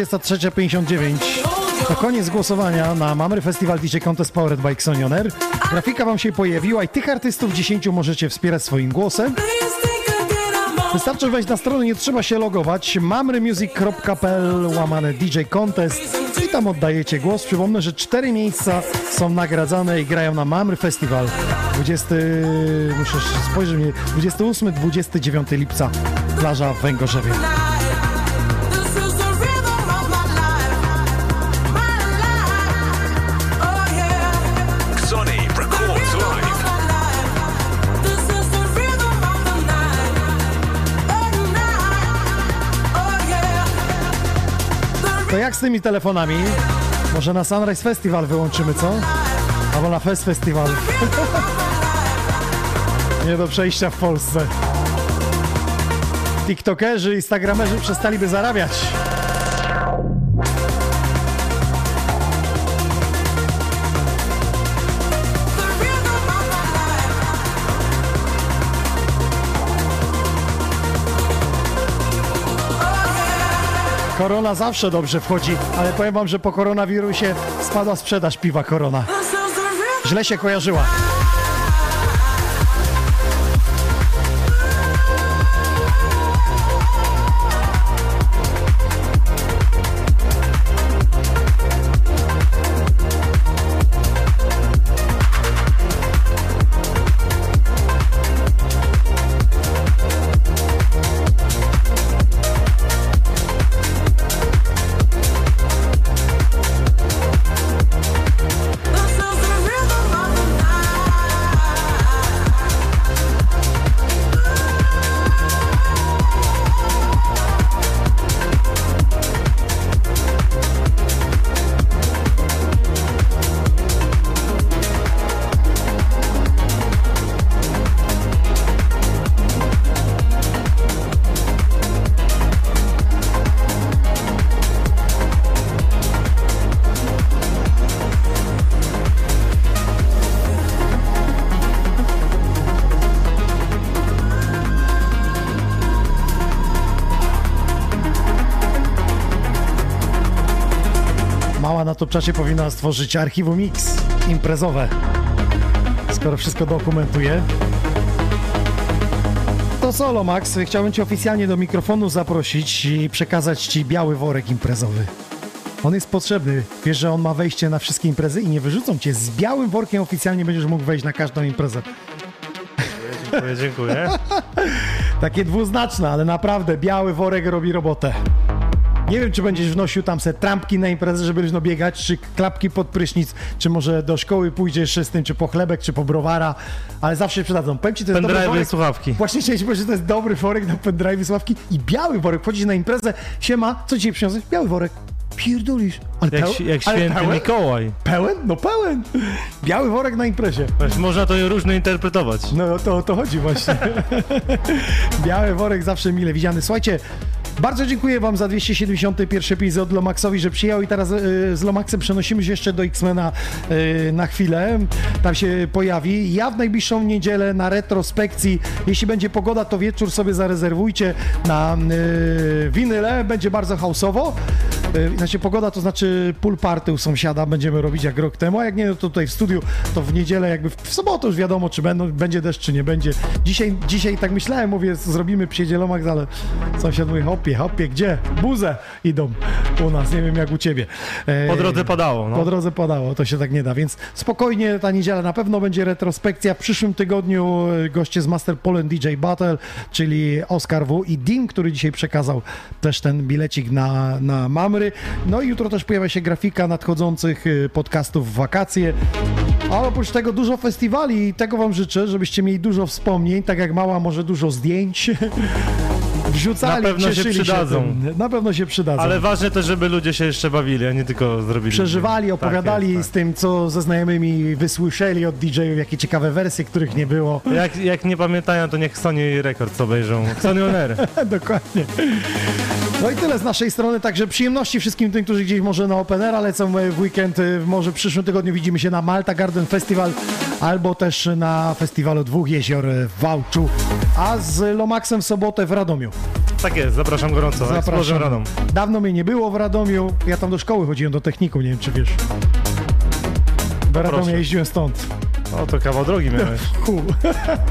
23.59. To koniec głosowania na Mamry Festival DJ Contest Powered by Xonioner. Grafika wam się pojawiła i tych artystów 10 możecie wspierać swoim głosem. Wystarczy wejść na stronę, nie trzeba się logować. mamrymusic.pl łamane DJ Contest i tam oddajecie głos. Przypomnę, że cztery miejsca są nagradzane i grają na Mamry Festival. 20, muszę spojrzeć, nie, 28-29 lipca, plaża w Węgorzewie. Z tymi telefonami? Może na Sunrise Festival wyłączymy, co? Albo na Fest Festival. Nie do przejścia w Polsce. TikTokerzy, Instagramerzy przestaliby zarabiać. Korona zawsze dobrze wchodzi, ale powiem wam, że po koronawirusie spadła sprzedaż piwa Korona. Źle się kojarzyła. Na to czasie powinna stworzyć archiwum X imprezowe. Skoro wszystko dokumentuje. To solo, Max. Chciałbym Cię oficjalnie do mikrofonu zaprosić i przekazać Ci biały worek imprezowy. On jest potrzebny. Wiesz, że on ma wejście na wszystkie imprezy i nie wyrzucą Cię. Z białym workiem oficjalnie będziesz mógł wejść na każdą imprezę. Dziękuję, dziękuję. Takie dwuznaczne, ale naprawdę biały worek robi robotę. Nie wiem, czy będziesz wnosił tam se trampki na imprezę, żeby no biegać, czy klapki pod prysznic, czy może do szkoły pójdziesz z tym, czy po chlebek, czy po browara, ale zawsze przydadzą. Powiem ci, to jest dobry i worek. słuchawki. Właśnie ci powiedzieć, że to jest dobry worek na pendrive słuchawki i biały worek. Wchodzisz na imprezę, siema, co dzisiaj przyniosłeś? Biały worek. Pierdolisz. Ale Jak, peł- jak ale święty pełen? Mikołaj. Pełen? No pełen. Biały worek na imprezie. Wiesz, Można to różno interpretować. No to o to chodzi właśnie. Biały worek zawsze mile widziany. Słuchajcie, bardzo dziękuję wam za 271 epizod Lomaxowi, że przyjął i teraz y, z Lomaxem przenosimy się jeszcze do X-Mena y, na chwilę. Tam się pojawi. Ja w najbliższą niedzielę na retrospekcji, jeśli będzie pogoda, to wieczór sobie zarezerwujcie na y, winyle. Będzie bardzo hausowo. Y, Znaczy pogoda to znaczy pool party u sąsiada będziemy robić jak rok temu, a jak nie, no to tutaj w studiu, to w niedzielę jakby w sobotę już wiadomo, czy będą, będzie deszcz, czy nie będzie. Dzisiaj, dzisiaj tak myślałem, mówię, zrobimy przyjedzie Lomax, ale sąsiad mówi, hopie, hopie, gdzie? Buzę idą u nas, nie wiem jak u ciebie. E, Po drodze padało, no. Po drodze padało, to się tak nie da, więc spokojnie ta niedziela na pewno będzie retrospekcja. W przyszłym tygodniu e, goście z Master Poland DJ Battle, czyli Oskar W. i Dim, który dzisiaj przekazał też ten bilecik na, na Mamry. No i jutro też pojawia się grafika nadchodzących e, podcastów w wakacje. A oprócz tego dużo festiwali i tego wam życzę, żebyście mieli dużo wspomnień, tak jak mała może dużo zdjęć. Wrzucali, Na pewno się przydadzą. tym. Na pewno się przydadzą Ale ważne też, żeby ludzie się jeszcze bawili, a nie tylko zrobili. przeżywali, Tak opowiadali jest, z tym, co ze znajomymi wysłyszeli od DJ-ów, jakie ciekawe wersje, których nie było. tak. Jak, jak nie pamiętają, to niech Sony Records obejrzą. Sony On Air. Dokładnie. No i tyle z naszej strony, także przyjemności wszystkim tym, którzy gdzieś może na Open Air, ale co w weekend, y, może w przyszłym tygodniu widzimy się na Malta Garden Festival albo też na festiwalu Dwóch Jezior w Wałczu, a z Lomaxem w sobotę w Radomiu. Tak jest, zapraszam gorąco. Zapraszam. Radom. Dawno mnie nie było w Radomiu, ja tam do szkoły chodziłem, do technikum, nie wiem czy wiesz. Do Radomia proszę. jeździłem stąd. O, to kawał drogi miałeś.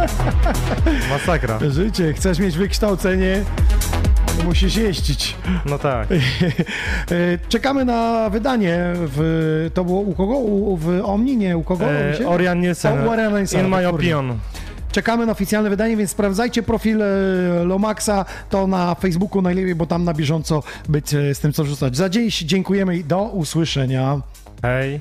Masakra. Życie, chcesz mieć wykształcenie, musisz jeździć. No tak. E, Czekamy na wydanie. W, to było u kogo? U, w Omni? Nie, u kogo? E? Orion Nielsen. O, Orion Nielsen, In my kurde. opinion. Czekamy na oficjalne wydanie, więc sprawdzajcie profil e, Lomaxa, to na Facebooku najlepiej, bo tam na bieżąco być e, z tym co wrzucać. Za dziś dziękujemy i do usłyszenia. Hej.